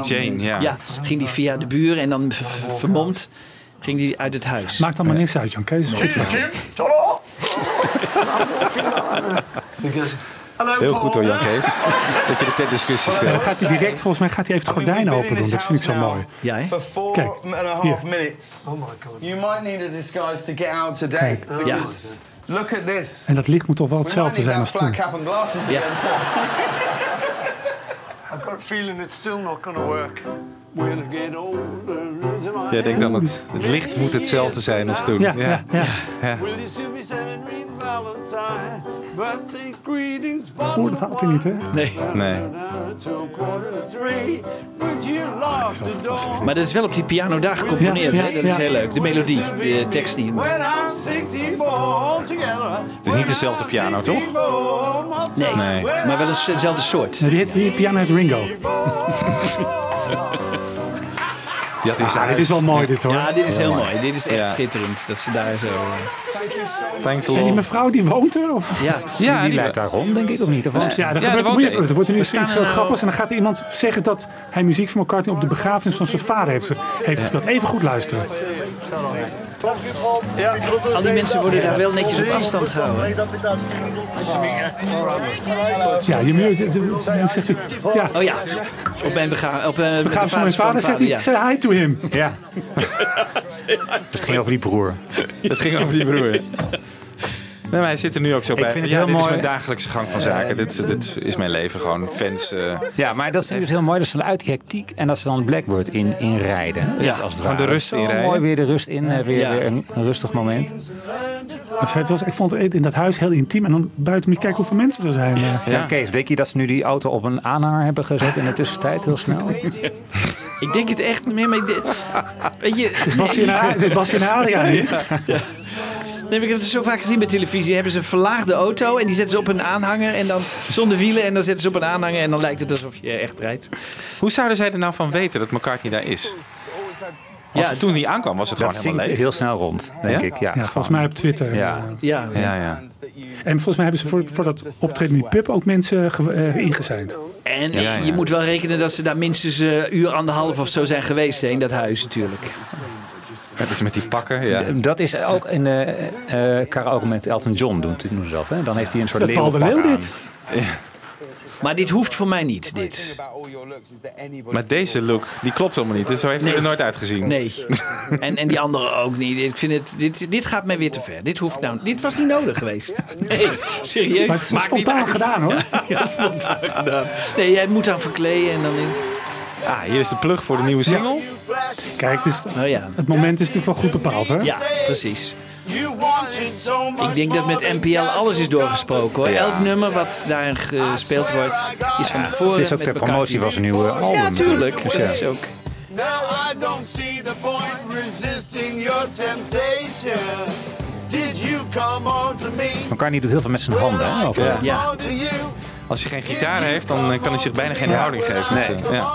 Jane, ja. ja, ging hij via de buren en dan vermomd ging hij uit het huis. Maakt allemaal niks uit, Jan Kees. Cheers. Jim. Ta-da! Heel goed hoor. Jan Kees. Dat je de ter discussie En dan stelt. gaat hij direct, volgens mij gaat hij even het gordijn open doen. Dat vind ik zo mooi. Ja, hè? For four Kijk, and a half hier. minutes. Oh my god. You might need a disguise to get out today. Kijk. Look at this. En dat licht moet toch wel hetzelfde zijn als toen. cap and glasses Ja. again. I've got a feeling it's still not going to work. Jij denkt dan, het, het licht moet hetzelfde zijn als toen. Ja, ja, ja. ja. Will Birthday greetings, Oh, dat houdt hij niet, hè? Nee. Nee. Maar dat is wel op die piano daar gecomponeerd. Ja, hè? Dat is ja. heel leuk. De melodie, de tekst niet. When I'm 64 altogether. Het is niet dezelfde piano, toch? Nee, Nee. maar wel eens hetzelfde soort. Die, heet- die piano heeft Ringo. Die had zijn Ah, dit is wel mooi, dit hoor. Ja, dit is heel mooi. Dit is echt Ja. schitterend. Dat ze daar zo... eh, Thanks a En die mevrouw die woont er? Of? Ja, Ja, die, lijkt daar rond, denk ik, of niet? Of wat? Ja, er, gebeurt, woont er wordt er nu iets heel er- grappigs. En dan gaat er iemand zeggen dat hij muziek van McCartney op de begrafenis van zijn vader heeft, heeft gespeeld. Even goed luisteren. Al die mensen worden daar wel netjes op afstand gehouden. Ja, je mu- de- de- en zegt hij, ja, Oh ja, op mijn bega op, eh, van mijn vader zegt hij, ja. say hi to him. Ja. Het ging over die broer. Het ging over die broer. Nee, maar hij zit er nu ook zo Ik bij. vind het ja, heel dit is mooi. mijn dagelijkse gang van zaken. dit, dit is mijn leven gewoon. Fans. eh, Ja, maar dat vind ik dus heel mooi. Dat ze uit die hectiek en dat ze dan Blackbird in, in rijden. Ja, als het gewoon de ware. rust Zo inrijden. mooi weer de rust in. Weer, Ja. weer een, een rustig moment. Het was, ik vond het in dat huis heel intiem. En dan buiten moet je kijken hoeveel mensen er zijn. eh. Ja. Kees, denk je dat ze nu die auto op een aanhanger hebben gezet in de tussentijd heel snel? Ik denk het echt meer, maar ik denk- weet je... Basje en hier. Nee, ik heb het zo vaak gezien bij televisie. Hebben ze een verlaagde auto en die zetten ze op een aanhanger en dan zonder wielen en dan zetten ze op een aanhanger en dan lijkt het alsof je echt rijdt. Hoe zouden zij er nou van weten dat McCartney daar is? Want Ja, toen hij aankwam was het Dat gewoon helemaal leeg. heel snel rond, denk Ja? ik. Ja, Ja, volgens mij op Twitter. Ja. Ja, Ja, ja. En volgens mij hebben ze voor, voor dat optreden in die pub ook mensen ge- eh, ingezijnd. En Ja, ja. je moet wel rekenen dat ze daar minstens een uur, anderhalf of zo zijn geweest hè, in dat huis natuurlijk. Dat is met die pakken. Ja. Dat is ook in de eh karaoke met Elton John doen, doen ze dat. Hè? Dan heeft hij een soort Dat Paul de leeuwenpak Leeuw aan. dit. Maar dit hoeft voor mij niet, dit. Maar deze look, die klopt helemaal niet. Dus zo heeft hij er nooit uitgezien. Nee. En, en die andere ook niet. Ik vind het, dit, dit gaat mij weer te ver. Dit, hoeft nou, dit was niet nodig geweest. Nee, serieus. Maar het is Maakt spontaan gedaan hoor. Ja, spontaan gedaan. Nee, jij moet dan verkleden en dan in. Ah, hier is de plug voor de nieuwe single. Kijk, dus Oh ja. het moment is natuurlijk wel goed bepaald hè? Ja, precies. Ik denk dat met NPL alles is doorgesproken hoor. Elk nummer wat daar gespeeld wordt is van tevoren. Het is ook met ter elkaar promotie van zijn nieuwe album. Ja, tuurlijk. Dus Dat is ook. Now I don't see the point resisting your temptation. Did you come on to me? McCartney doet heel veel met zijn handen. Hè, over- Ja. Als hij geen gitaar heeft, dan eh, kan hij zich bijna geen houding geven. Dus, eh, ja.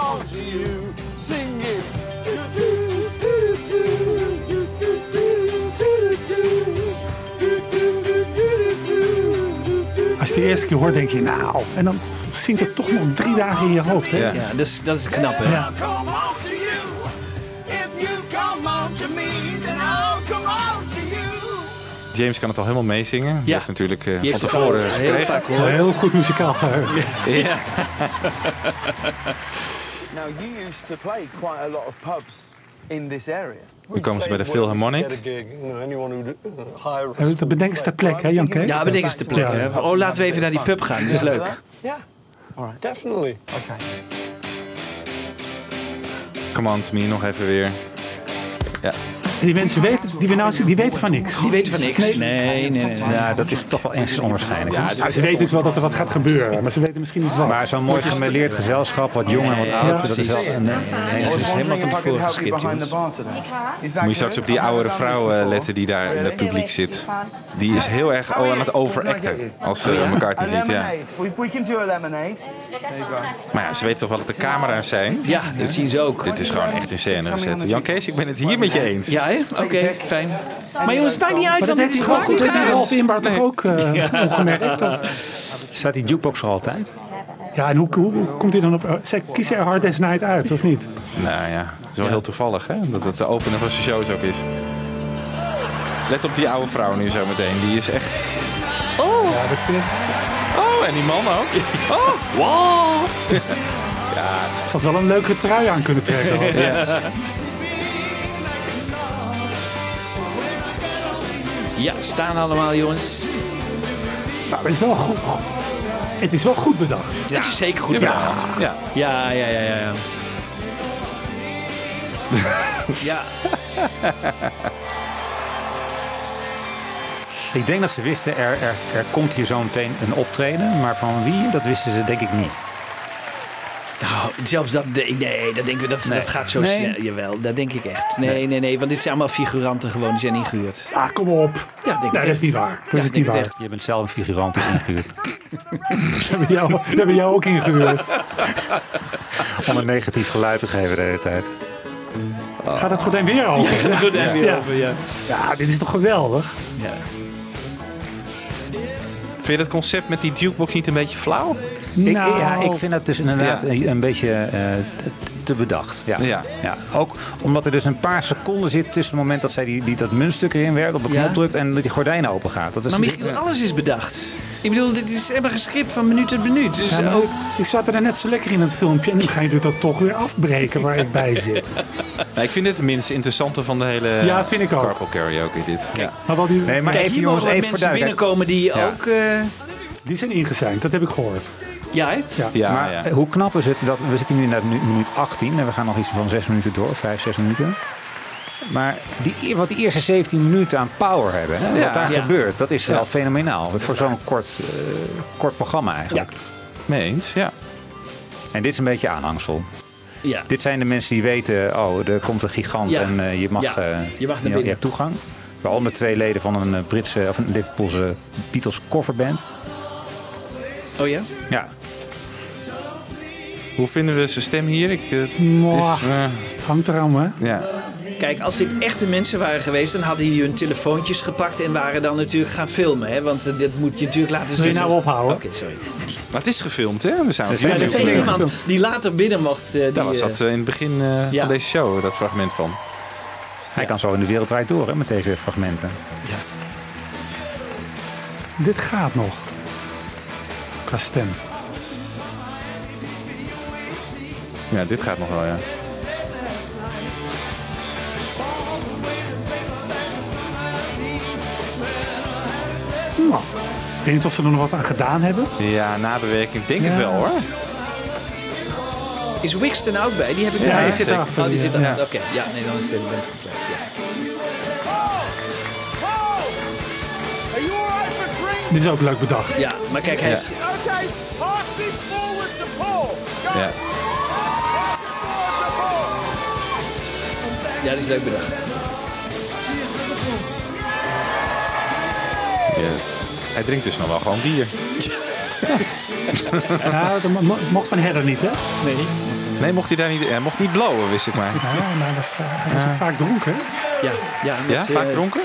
De eerste keer hoort, denk je, nou. En dan zingt het toch nog drie dagen in je hoofd. Hè? Ja, dat, is, dat is knap, hè? Ja. James kan het al helemaal meezingen. Die Ja. heeft natuurlijk eh, Die van heeft het tevoren al heel vaak gehoord. Heel goed muzikaal geheugen. Ja. Now, you used to play quite a lot of pubs in this area. Nu komen ze bij de Philharmonic. En ze ter plekke, hè, Jan Kees? Ja, bedenken ze te plek. hè. Oh, laten we even naar die pub gaan. Dat is leuk. Right. Definitely. Okay. Come on to me, nog even weer. Ja. En die mensen weten, die we nou zien, die weten van niks. Die weten van niks. Nee, nee, nee. nee. Ja, dat is toch wel eens onwaarschijnlijk. Ja, ze weten wel dat er wat gaat gebeuren, maar ze weten misschien niet wat. Maar zo'n mooi gemêleerd gezelschap, wat jong en wat oud, dat is wel Nee, dat is helemaal van tevoren geschikt, Moet je straks op die I've oude never done vrouw eh, letten die daar in het publiek zit. Die is heel erg oh, aan het overacten als Oh, ze McCartney A ziet. Ja. Maar ja, ze weten toch wel dat de camera's zijn? Ja, dat zien ze ook. Dit is gewoon echt in scène gezet. Jan Kees, ik ben het hier met je eens. Ja, hè? Oké, fijn. Maar jongens, het maakt niet uit, want dat dit is heeft gewoon goed gedaan. Gedaan. Inbaar toch ook opgemerkt? Of? Staat die jukebox er altijd? Ja, en hoe, hoe, hoe komt hij dan op... eh, kiezen er Hard Day's Night uit, of niet? Nou ja, het is wel heel toevallig hè, dat het de opener van zijn shows ook is. Let op die oude vrouw nu zo meteen. Die is echt... Oh! Ja, dat vind ik... Oh, en die man ook. Oh, wow. Ze had wel een leukere trui aan kunnen trekken. hoor. Ja. Ja, staan allemaal, jongens. Maar het is wel goed, het is wel goed bedacht. Het is zeker goed Ja. bedacht. Ja. Ja, ja, ja, ja. ja. ja. Ik denk dat ze wisten, er, er, er komt hier zo meteen een optreden. Maar van wie, dat wisten ze denk ik niet. Nou, zelfs dat, nee, nee, dat denken we, dat, Nee. dat gaat zo Nee. snel. Jawel, dat denk ik echt. Nee, nee, nee, want dit zijn allemaal figuranten gewoon, die zijn ingehuurd. Ah, kom op. Ja, denk Nee, ik dat is niet waar. Dat Ja, is denk niet waar. echt. Je bent zelf een figurant dus ingehuurd. We hebben jou, we hebben jou ook ingehuurd. Om een negatief geluid te geven de hele tijd. Gaat het gordijn weer over? Ja, het gordijn weer Ja. over, ja. Ja, dit is toch geweldig? Ja. Vind je dat concept met die jukebox niet een beetje flauw? Ik, Nou. ja, ik vind dat dus inderdaad Ja. een, een beetje eh, te- bedacht. Ja. Ja. Ja. Ook omdat er dus een paar seconden zit tussen het moment dat zij die, die, dat muntstuk erin werkt, op de Ja. knop drukt en dat die gordijn open gaat. Dat is Maar Michiel, alles is bedacht. Ik bedoel, dit is helemaal gescript van minuut tot minuut. Dus ook... Ik zat er net zo lekker in het filmpje en nu ga je dit dan toch weer afbreken waar ik bij zit. Nou, ik vind dit het minst interessante van de hele Ja, vind ik ook. Carpool Karaoke dit. Ja. Maar wat die, Nee, maar Kijk, even jongens, even mensen binnenkomen die Ja. ook... eh, die zijn ingezijnd, dat heb ik gehoord. Ja, hè? Ja. Ja, maar ja. hoe knap is het dat we zitten nu in minuut 18 en we gaan nog iets van 6 minuten door, 5, 6 minuten. Maar die, wat die eerste 17 minuten aan power hebben, hè, Ja. wat daar Ja. gebeurt, dat is wel Ja. fenomenaal. Voor zo'n kort, eh, kort programma eigenlijk. Mee eens, ja. En dit is een beetje aanhangsel. Ja. Dit zijn de mensen die weten, oh, er komt een gigant Ja. en eh, je mag, Ja. eh, Je mag naar je, binnen. hebt toegang. Waaronder twee leden van een Britse of een Liverpoolse Beatles coverband. Oh ja? Ja, Hoe vinden we zijn stem hier? Ik, eh, het Mwah. is, eh, Het hangt eraan, hè? ja. Kijk, als dit echte mensen waren geweest, dan hadden die hun telefoontjes gepakt en waren dan natuurlijk gaan filmen. Hè? Want eh, dit moet je natuurlijk laten zien. Wil je nou ophouden? Oké, sorry. Maar het is gefilmd, hè? Er zijn Ja, er is iemand die later binnen mocht. die, Daar was dat in het begin eh, Ja. van deze show, dat fragment van. hij kan zo in de wereld wijd door hè, met deze fragmenten. Dit gaat nog. Qua stem. Ja, dit gaat nog wel, ja. Nou, ik weet niet of ze er nog wat aan gedaan hebben. Ja, nabewerking, denk het wel hoor. Is Wixton ook bij? Die heb ik Ja, die niet. zit erachter, Oh, die zit ja. erachter. Oké, ja, nee, dan is het element compleet. Ja. Dit is ook leuk bedacht. ja, maar kijk, hij Ja. heeft... Ja. Ja, die is leuk bedacht. Yes. Hij drinkt dus nog wel gewoon bier. Ja, dat mo- mo- mocht van Heather niet, hè? Nee. Nee, mocht hij daar niet... Hij mocht niet blowen, wist ik maar. Ja, maar dat is, eh, hij is ook vaak dronken. hè? Ja, ja, Ja, met, vaak eh, dronken?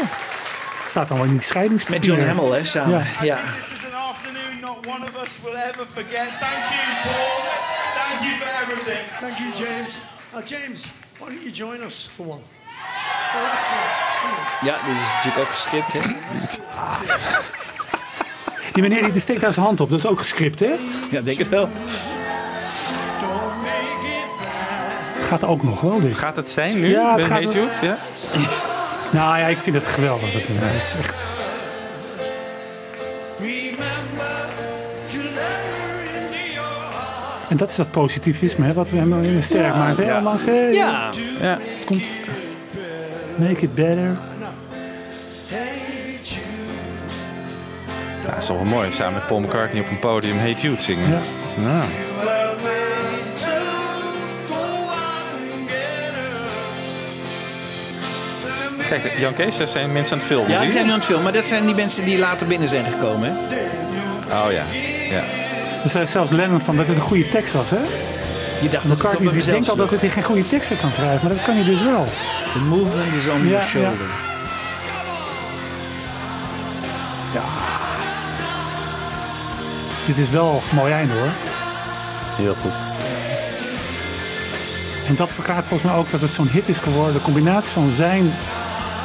Het staat allemaal in die scheidingspapieren. Met John Hamill, hè, samen. Ja. Ja. This is an afternoon not one of us will ever forget. Thank you, Paul. Thank you for everything. Thank you, James. Uh, James, why don't you join us for one? The last one. Ja, dit is natuurlijk ook gescript, hè? Die meneer die steekt daar zijn hand op, dat is ook gescript, hè? Ja, denk het wel. Gaat ook nog wel, dit. Gaat het zijn nu? Ja, het Ben gaat? Ja? Nou ja, ik vind het geweldig. Dat is echt... En dat is dat positivisme, hè, wat we hem in sterk maakt. Hè? Hè, Ja. Ja. Het komt... Make it better. Ja, dat is wel wel mooi. Samen met Paul McCartney op een podium Hate Jude zingen. Ja. Nou. Kijk, Jan Kees, daar zijn mensen aan het filmen. Ja, zie die zijn nu aan het filmen. Maar dat zijn die mensen die later binnen zijn gekomen, hè? Oh ja. ja. Er zei zelfs Lennon van dat het een goede tekst was, hè? Je dacht dat McCartney zelf denkt al dat hij geen goede teksten kan schrijven, maar dat kan hij dus wel. The movement is on Ja, your ja. shoulder. Dit is wel een mooi einde, hoor. Heel goed. En dat verklaart volgens mij ook dat het zo'n hit is geworden. De combinatie van zijn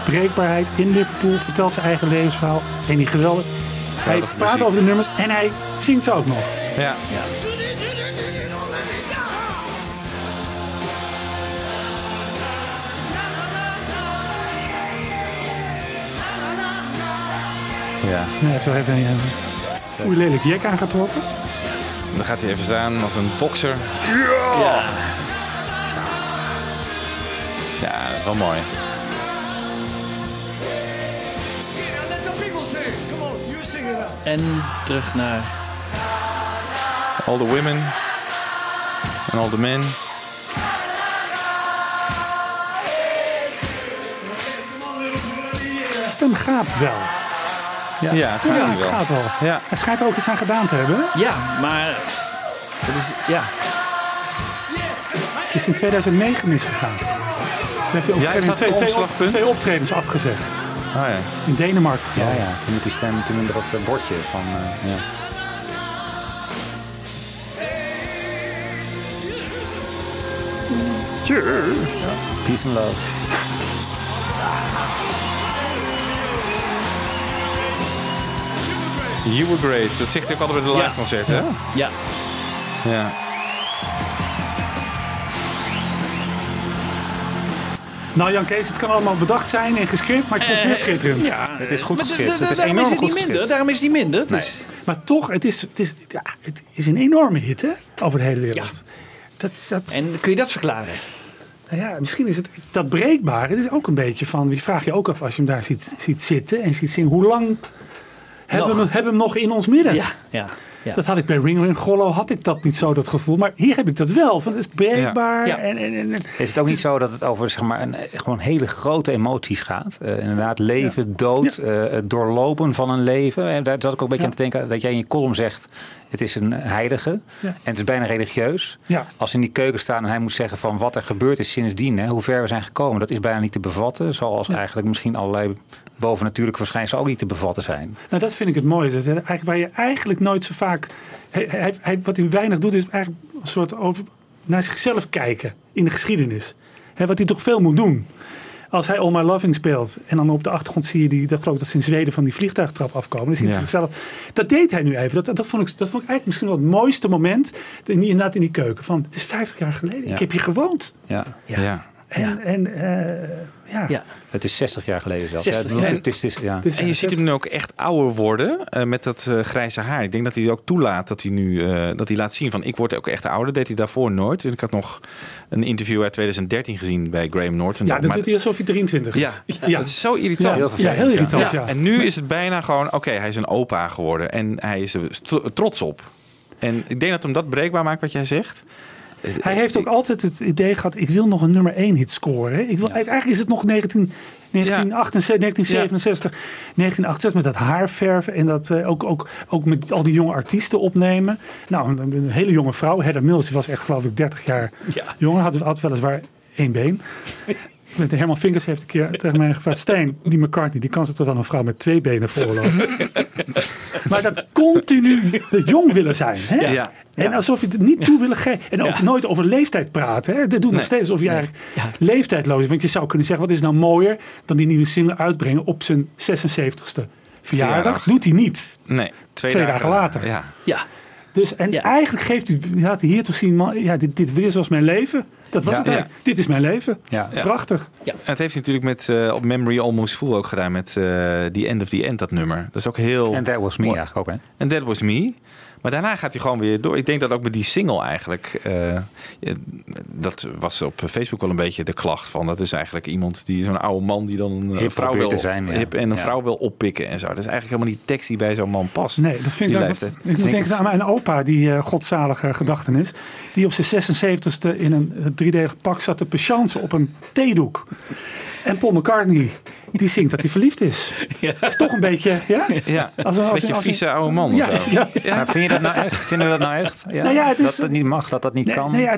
breekbaarheid in Liverpool, vertelt zijn eigen levensverhaal. En die geweldig. Hij Geweldige praat over de nummers en hij zingt ze ook nog. Ja. Ja. Hij heeft wel even een uh, lelijk jek aangetrokken. Dan gaat hij even staan als een bokser. Ja. Ja, dat is wel mooi. En terug naar... All the women. En all the men. De stem gaat wel. Ja, het gaat ja, wel. gaat wel. Ja. Hij schijnt er ook iets aan gedaan te hebben. Ja, maar... Dat is... Ja. Het is in 2009 misgegaan. Toen hij op Ja, een is dat twee, het twee, op- optredens afgezegd. Oh ja. In Denemarken. Ja, ja. Toen met die stem, toen met dat eh, bordje van... eh, ja. Peace and love. You were great. Dat zegt hij ook altijd bij de live concert, hè? Ja. Ja. Nou Jan Kees, het kan allemaal bedacht zijn en gescript, maar ik vond het weer Eh, schitterend. ja, Het is goed da- Het is enorm het goed minder. Daarom is het niet minder. Is- Maar toch, het is, het, is, ja, het is een enorme hit hè, over de hele wereld. Dat, is- dat, En kun je dat verklaren? Nou ja, misschien is het dat breekbaar. Het is ook een beetje van, je vraag je ook af als je hem daar ziet, ziet zitten en ziet zingen. Hoe lang hebben we, hem- hebben we hem nog in ons midden? Ja, ja. Ja. Dat had ik bij Ringo en Gollo had ik dat niet zo, dat gevoel. Maar hier heb ik dat wel. Want het is breekbaar. Ja. En, en, en, en- Is het ook niet zo dat het over zeg maar, een, gewoon hele grote emoties gaat? Eh, inderdaad, leven, dood, eh, het doorlopen van een leven. En daar zat ik ook een beetje Ja. aan te denken dat jij in je column zegt... het is een heilige Ja. en het is bijna religieus. Ja. Als in die keuken staan en hij moet zeggen van wat er gebeurd is sindsdien... Hè, hoe ver we zijn gekomen, dat is bijna niet te bevatten. Zoals eigenlijk misschien allerlei bovennatuurlijke verschijnselen ook niet te bevatten zijn. Nou, dat vind ik het mooie. Dat, eigenlijk, waar je eigenlijk nooit zo vaak. Hij, hij, hij- wat hij weinig doet, is eigenlijk een soort over, naar zichzelf kijken in de geschiedenis. Hè, wat hij toch veel moet doen. Als hij All My Loving speelt en dan op de achtergrond zie je die, dat geloof ik dat ze in Zweden van die vliegtuigtrap afkomen. Dan ziet hij Ja. zichzelf. Dat deed hij nu even. Dat, dat, vond ik, dat vond ik eigenlijk misschien wel het mooiste moment. In, die- inderdaad in die keuken. Van, het is 50 jaar geleden. Ja. Ik heb hier gewoond. Ja. Ja. En, en eh, ja. Ja. Het is 60 jaar geleden zelfs. 60, ja, ja. het is, het is, ja. En je ziet hem nu ook echt ouder worden eh, met dat eh, grijze haar. Ik denk dat hij ook toelaat dat hij nu eh, dat hij laat zien van ik word ook echt ouder. Dat deed hij daarvoor nooit. En ik had nog een interview uit 2013 gezien bij Graham Norton. Ja, dat Maar- doet hij alsof hij 23 is. Ja, dat is zo irritant. Ja, heel ja, irritant, ja. En nu is het bijna gewoon, oké, hij is een opa geworden. En hij is er trots op. En ik denk dat hem dat breekbaar maakt wat jij zegt. Hij heeft ook altijd het idee gehad, ik wil nog een nummer 1 hit scoren. hè. Ik wil, Eigenlijk is het nog 19, 1968, 1967, 1968 met dat haarverven en dat eh, ook, ook, ook met al die jonge artiesten opnemen. Nou, een, een hele jonge vrouw, Heather Mills, die was echt geloof ik 30 jaar jonger, had, had weliswaar één been. Met de Herman Vinkers heeft een keer tegen mij gevraagd: Stijn, die McCartney, die kan zich toch wel een vrouw met twee benen voorlopen. maar dat continu dat jong willen zijn. Hè? Ja. En alsof je het niet toe willen geven. En ook nooit over leeftijd praten. Hè? Dat doet nog steeds alsof je eigenlijk leeftijdloos is. Want je zou kunnen zeggen, wat is nou mooier dan die nieuwe single uitbrengen op zijn 76ste verjaardag? Doet hij niet. Nee, twee, Twee dagen later. Ja. Dus, en eigenlijk geeft hij, laat hij hier toch zien, man, ja, dit, dit, dit was mijn leven. Dat was Ja. het eigenlijk. Dit is mijn leven. Ja. Prachtig. Ja. En het heeft hij natuurlijk met eh, op Memory Almost Full ook gedaan met eh The End of the End, dat nummer. Dat is ook heel. En That Was Me eigenlijk ook, hè? En That Was Me. Maar daarna gaat hij gewoon weer door. Ik denk dat ook met die single eigenlijk. eh, eh, dat was op Facebook wel een beetje de klacht van. Dat is eigenlijk iemand die zo'n oude man die dan een Hip vrouw wil, zijn, ja. hip en een Ja. vrouw wil oppikken en zo. Dat is eigenlijk helemaal niet tekst die bij zo'n man past. Nee, dat vind ik, ik moet denken aan mijn opa, die eh, godzalige gedachtenis. Die op zijn 76ste in een eh, driedelig pak zat te patiënten op een theedoek. En Paul McCartney, die zingt dat hij verliefd is. Dat is toch een beetje, ja? Ja, Als een- als beetje als vieze oude man Ja, of zo. ja, Maar vind je dat nou echt? Vinden we dat nou echt? Ja, Nou ja, het is- dat dat niet mag, dat dat niet Nee, kan. nee, Ja,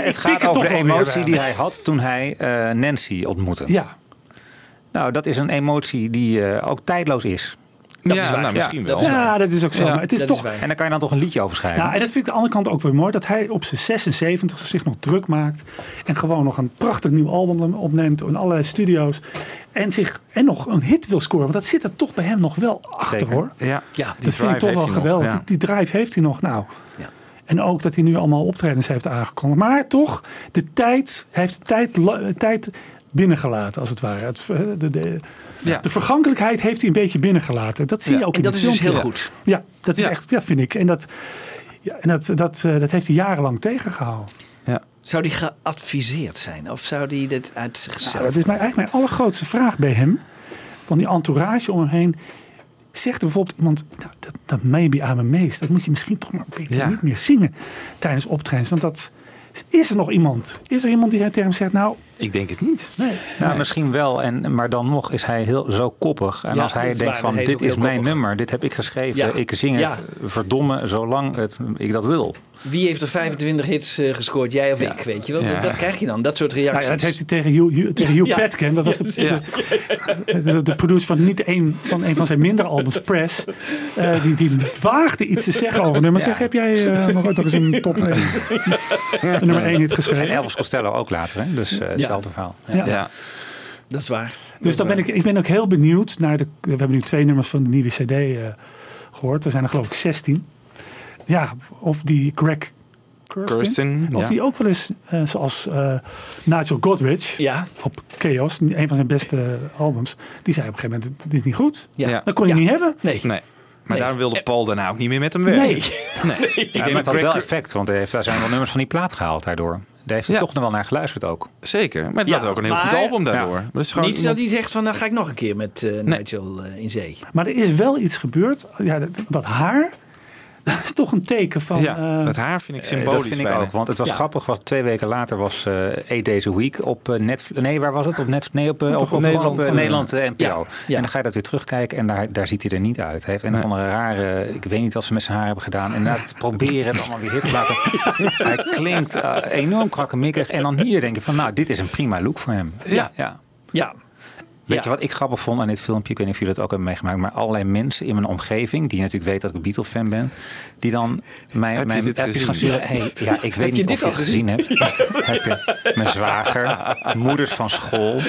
het pik gaat over de emotie die hij had toen hij eh, Nancy ontmoette. Ja. Nou, dat is een emotie die eh, ook tijdloos is. Dat Ja, is waar. nou, misschien wel. Ja, dat is ook zo. maar het is toch, En daar kan je dan toch een liedje over schrijven. Nou, en dat vind ik aan de andere kant ook weer mooi. Dat hij op zijn 76 zich nog druk maakt. En gewoon nog een prachtig nieuw album opneemt in allerlei studio's. En, zich, en nog een hit wil scoren. Want dat zit er toch bij hem nog wel achter Zeker. hoor. Ja, ja, die dat vind ik drive toch wel nog, geweldig. ja. Die, die drive heeft hij nog. Nou. En ook dat hij nu allemaal optredens heeft aangekondigd. Maar toch, de tijd, hij heeft de tijd, tijd binnengelaten als het ware. Het, eh, de, de, Ja. de vergankelijkheid heeft hij een beetje binnengelaten. Dat zie Ja. je ook En in dat is dus heel goed. Ja, dat is echt, ja, vind ik. En dat, ja, en dat, dat, eh, dat heeft hij jarenlang tegengehouden. Ja. Zou die geadviseerd zijn? Of zou die dit uit zichzelf... Nou, dat is mijn, eigenlijk mijn allergrootste vraag bij hem. Van die entourage om hem heen. Zegt er bijvoorbeeld iemand, nou, dat, dat maybe I'm amazed. Dat moet je misschien toch maar een beetje Ja. niet meer zingen tijdens optredens. Want dat, is er nog iemand? Is er iemand die tegen hem zegt, nou... Ik denk het niet. Nee. Nou, misschien wel. En, maar dan nog is hij heel, zo koppig. En Ja, als hij denkt waar. van Hij is dit is mijn koppig. nummer, dit heb ik geschreven. Ja. Ik zing Ja. het verdomme zolang het, ik dat wil. Wie heeft er 25 hits eh, gescoord? Jij of ik, weet je wel? Ja. Dat krijg je dan, dat soort Nou reacties. ja, dat heeft hij tegen Hugh, Hugh- tegen Hugh Ja. Petkin. Dat was de, Ja. de, de, de producer van niet een van, een van zijn minder albums, Press. eh, die, die waagde iets te zeggen over nummers. Ja. Zeg, heb jij eh, nog ooit nog eens een top 1? de nummer 1 hit geschreven? En Elvis Costello ook later, hè? dus eh, hetzelfde verhaal. Ja. Ja. Dat is waar. Dus dan ben ik, ik ben ook heel benieuwd naar de. We hebben nu twee nummers van de nieuwe CD eh, gehoord. Er zijn er geloof ik 16. Ja, of die Greg Kurstin, of ja. die ook wel eens, eh, zoals eh, Nigel Godrich Ja. op Chaos, een van zijn beste albums, die zei op een gegeven moment: Dit is niet goed. Ja. Dat kon je Ja. niet hebben. Nee. Nee. Maar Nee. daarom wilde Paul daarna ook niet meer met hem werken. Nee. nee. Ik Ja, denk had dat wel effect, want hij heeft, daar zijn wel nummers van die plaat gehaald daardoor. Daar heeft hij Ja. toch nog wel naar geluisterd ook. Zeker. Maar het Ja, was ook een heel maar- goed album daardoor. Ja. Maar dat is gewoon Niet dat hij zegt van, nou ga ik nog een keer met eh, Nee. Nigel eh, in zee. Maar er is wel iets gebeurd. Ja, dat, dat haar, dat is toch een teken van. Ja, eh, het haar vind ik Eh, symbolisch dat vind ik bijna. ook, want het was Ja. grappig. Want twee weken later was eh Eight Days a Week op eh, Netflix. Nee, waar was het? Op Netflix? Nee, op, eh, op, op, op, Nederland, eh, eh, Nederland eh, NPO. ja, ja. En dan ga je dat weer terugkijken en daar, daar ziet hij er niet uit. Hij heeft een Nee. of andere rare, ik weet niet wat ze met zijn haar hebben gedaan. En het proberen het allemaal weer hip te laten. Hij klinkt eh, enorm krakkemikkig. En dan hier denk je van, nou, dit is een prima look voor hem. Ja. ja. Ja. Weet Ja. je wat ik grappig vond aan dit filmpje? Ik weet niet of jullie dat ook hebben meegemaakt. Maar allerlei mensen in mijn omgeving, die natuurlijk weten dat ik Beatle-fan ben. Die dan mij, Heb je mijn appjes gaan gezien? sturen. Hey, ja, ik weet je niet dit of je het gezien hebt. Heb je mijn zwager, moeders van school.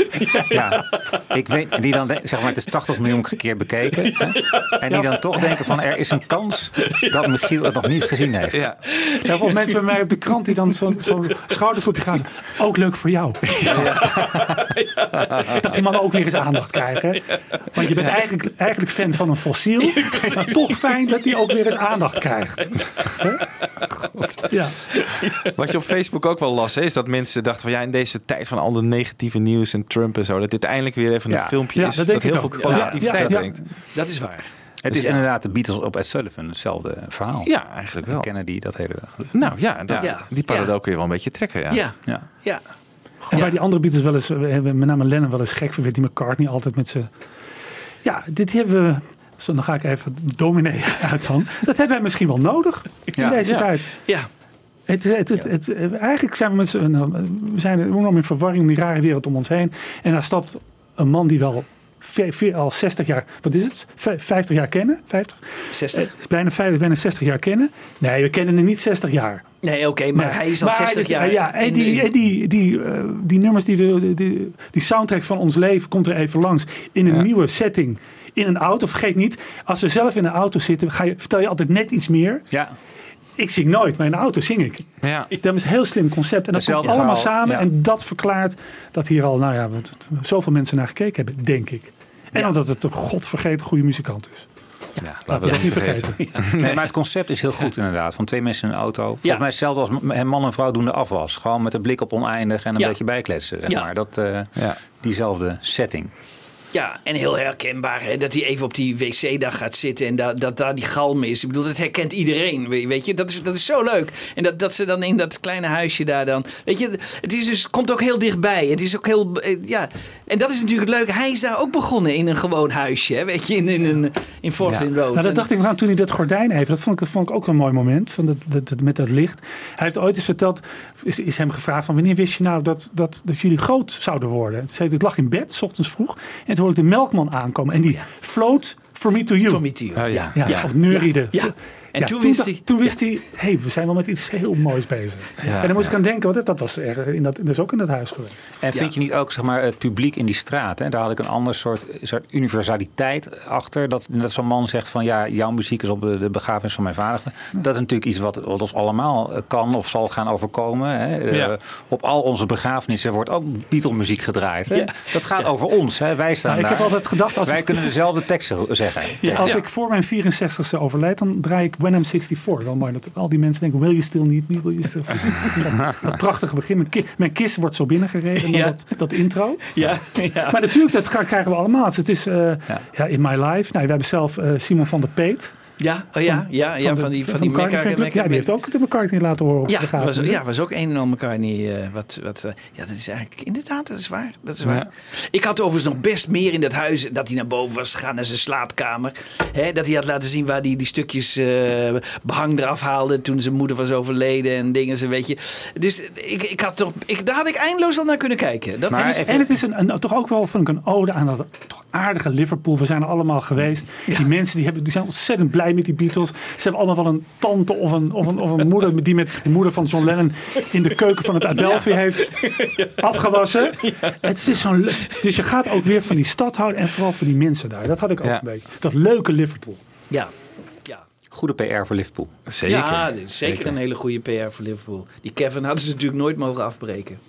Ja, ik weet, die dan, zeg maar, het is 80 miljoen keer bekeken. Hè? En die dan toch denken van, er is een kans dat Michiel het nog niet gezien heeft. Ja. Ja, of mensen bij mij op de krant die dan zo'n zo'n schoudervloepje gaan. Ook leuk voor jou. Dat die man ook weer eens aandacht krijgt. Hè? Want je bent eigenlijk, eigenlijk fan van een fossiel. Maar toch fijn dat hij ook weer eens aandacht krijgt. Hè? Ja. Wat je op Facebook ook wel las, hè, is dat mensen dachten van ja, in deze tijd van al de negatieve nieuws en Trump en zo, dat dit eindelijk weer even Ja. een filmpje Ja, is dat heel veel positiviteit brengt. Dat is waar. Het Dus is ja. inderdaad de Beatles op Ed Sullivan, hetzelfde verhaal. Ja, eigenlijk wel. Kennedy, dat hele... Nou ja, dat, Ja. die paradox kun je wel een beetje trekken. Ja. Ja. Ja. En waar die andere Beatles wel eens, met name Lennon wel eens gek van werd, die McCartney altijd met zijn. Ja, dit hebben we. Dan ga ik even dominee uit dan. Dat hebben wij misschien wel nodig in Ja. deze Ja. tijd. Ja. Het, het, het, het, eigenlijk zijn we met z'n nou, we zijn enorm in verwarring, die rare wereld om ons heen. En daar stapt een man die wel al 60 jaar, wat is het? Vij- 50 jaar kennen? 50? 60. Eh, bijna, 50, bijna 60 jaar kennen. Nee, we kennen hem niet 60 jaar. Nee, oké, maar Nee. hij is al Maar 60 dit- jaar. Ja, en in- die, en die, die, eh, die nummers, die, we, die- die, die soundtrack van ons leven komt er even langs. In een nieuwe setting. In een auto. Vergeet niet, als we zelf in een auto zitten, ga je, vertel je altijd net iets meer. Ja. Ik zing nooit, maar in de auto zing ik. Ja. Dat is een heel slim concept. En dat komt allemaal verhaal, samen. ja. En dat verklaart dat hier al, nou ja, zoveel mensen naar gekeken hebben, denk ik. En omdat het een godvergeten goede muzikant is. Ja, Laten we dat niet vergeten. Nee, maar het concept is heel goed inderdaad. Van twee mensen in een auto. Volgens mij hetzelfde als man en vrouw doen de afwas. Gewoon met een blik op oneindig en een beetje bijkletsen. Zeg Ja. maar. Dat, eh, Diezelfde setting. Ja, en heel herkenbaar hè, dat hij even op die wc-dag gaat zitten en dat, dat daar die galm is. Ik bedoel, dat herkent iedereen, we- weet je. Dat is, dat is zo leuk. En dat, dat ze dan in dat kleine huisje daar dan... Weet je, het is dus, komt ook heel dichtbij. Het is ook heel... eh, Ja, en dat is natuurlijk het leuke. Hij is daar ook begonnen in een gewoon huisje, hè, weet je. In, in, in, in Forest Road. Nou, dat dacht ik aan toen hij dat gordijn even. Dat vond ik, dat vond ik ook een mooi moment. Van dat, dat, dat- met dat licht. Hij heeft ooit eens verteld. Is, is hem gevraagd van wanneer wist je nou dat, dat, dat jullie groot zouden worden? Hij, ik lag in bed, 's ochtends vroeg. En ik de melkman aankomen. En die float for me to you. For me to you. Ja, ja. Ja. Of neuriede. Ja. En Ja, toen wist hij- Toen wist hij, hey, we zijn wel met iets heel moois bezig. Ja, en dan moest ja. ik aan denken, want dat was er in dat, is ook in dat huis geweest. En vind je niet ook zeg maar, het publiek in die straat? Hè? Daar had ik een ander soort, soort universaliteit achter. Dat, dat zo'n man zegt van ja, jouw muziek is op de, de begrafenis van mijn vader. Dat is natuurlijk iets wat, wat ons allemaal kan of zal gaan overkomen. Hè? Eh, op al onze begrafenissen wordt ook Beatle-muziek gedraaid. Hè? Ja. Dat gaat over ons. Hè? Wij staan Nou, ik heb daar. altijd gedacht, als Wij ik- kunnen dezelfde teksten zeggen. Als ik voor mijn 64ste overlijd, dan draai ik When I'm 64. Wel mooi dat al die mensen denken, wil je stil niet, wil je stil dat, dat prachtige begin. Mijn, ki- mijn kist wordt zo binnengereden, Ja. dat, dat intro. Ja, ja. Maar natuurlijk, dat krijgen we allemaal. Dus het is eh, ja. In My Life. Nou, we hebben zelf eh, Simon van der Peet. Ja, oh ja, ja, ja, van die, van die McCartney fanclub. Ja, die heeft ook de McCartney laten horen op Ja, de was, ja, was ook een en ander McCartney. eh wat, wat, eh, ja, dat is eigenlijk inderdaad, dat is waar. Dat is waar. Ja. Ik had overigens nog best meer in dat huis dat hij naar boven was gegaan naar zijn slaapkamer. Hè, dat hij had laten zien waar hij die stukjes eh, behang eraf haalde toen zijn moeder was overleden en dingen, zo weet je. Dus ik, ik had toch, ik, daar had ik eindeloos al naar kunnen kijken. Dat Maar is, en het is een, een, toch ook wel ik een ode aan dat toch aardige Liverpool. We zijn er allemaal geweest. Die mensen die, hebben, die zijn ontzettend blij met die Beatles. Ze hebben allemaal wel een tante of een, of een, of een moeder die met de moeder van John Lennon in de keuken van het Adelphi heeft afgewassen. Het is zo'n, dus je gaat ook weer van die stad houden en vooral van die mensen daar. Dat had ik ook Ja. een beetje. Dat leuke Liverpool. ja. Goede PR voor Liverpool. Zeker. Ja, is zeker, een hele goede PR voor Liverpool. Die Kevin hadden ze natuurlijk nooit mogen afbreken.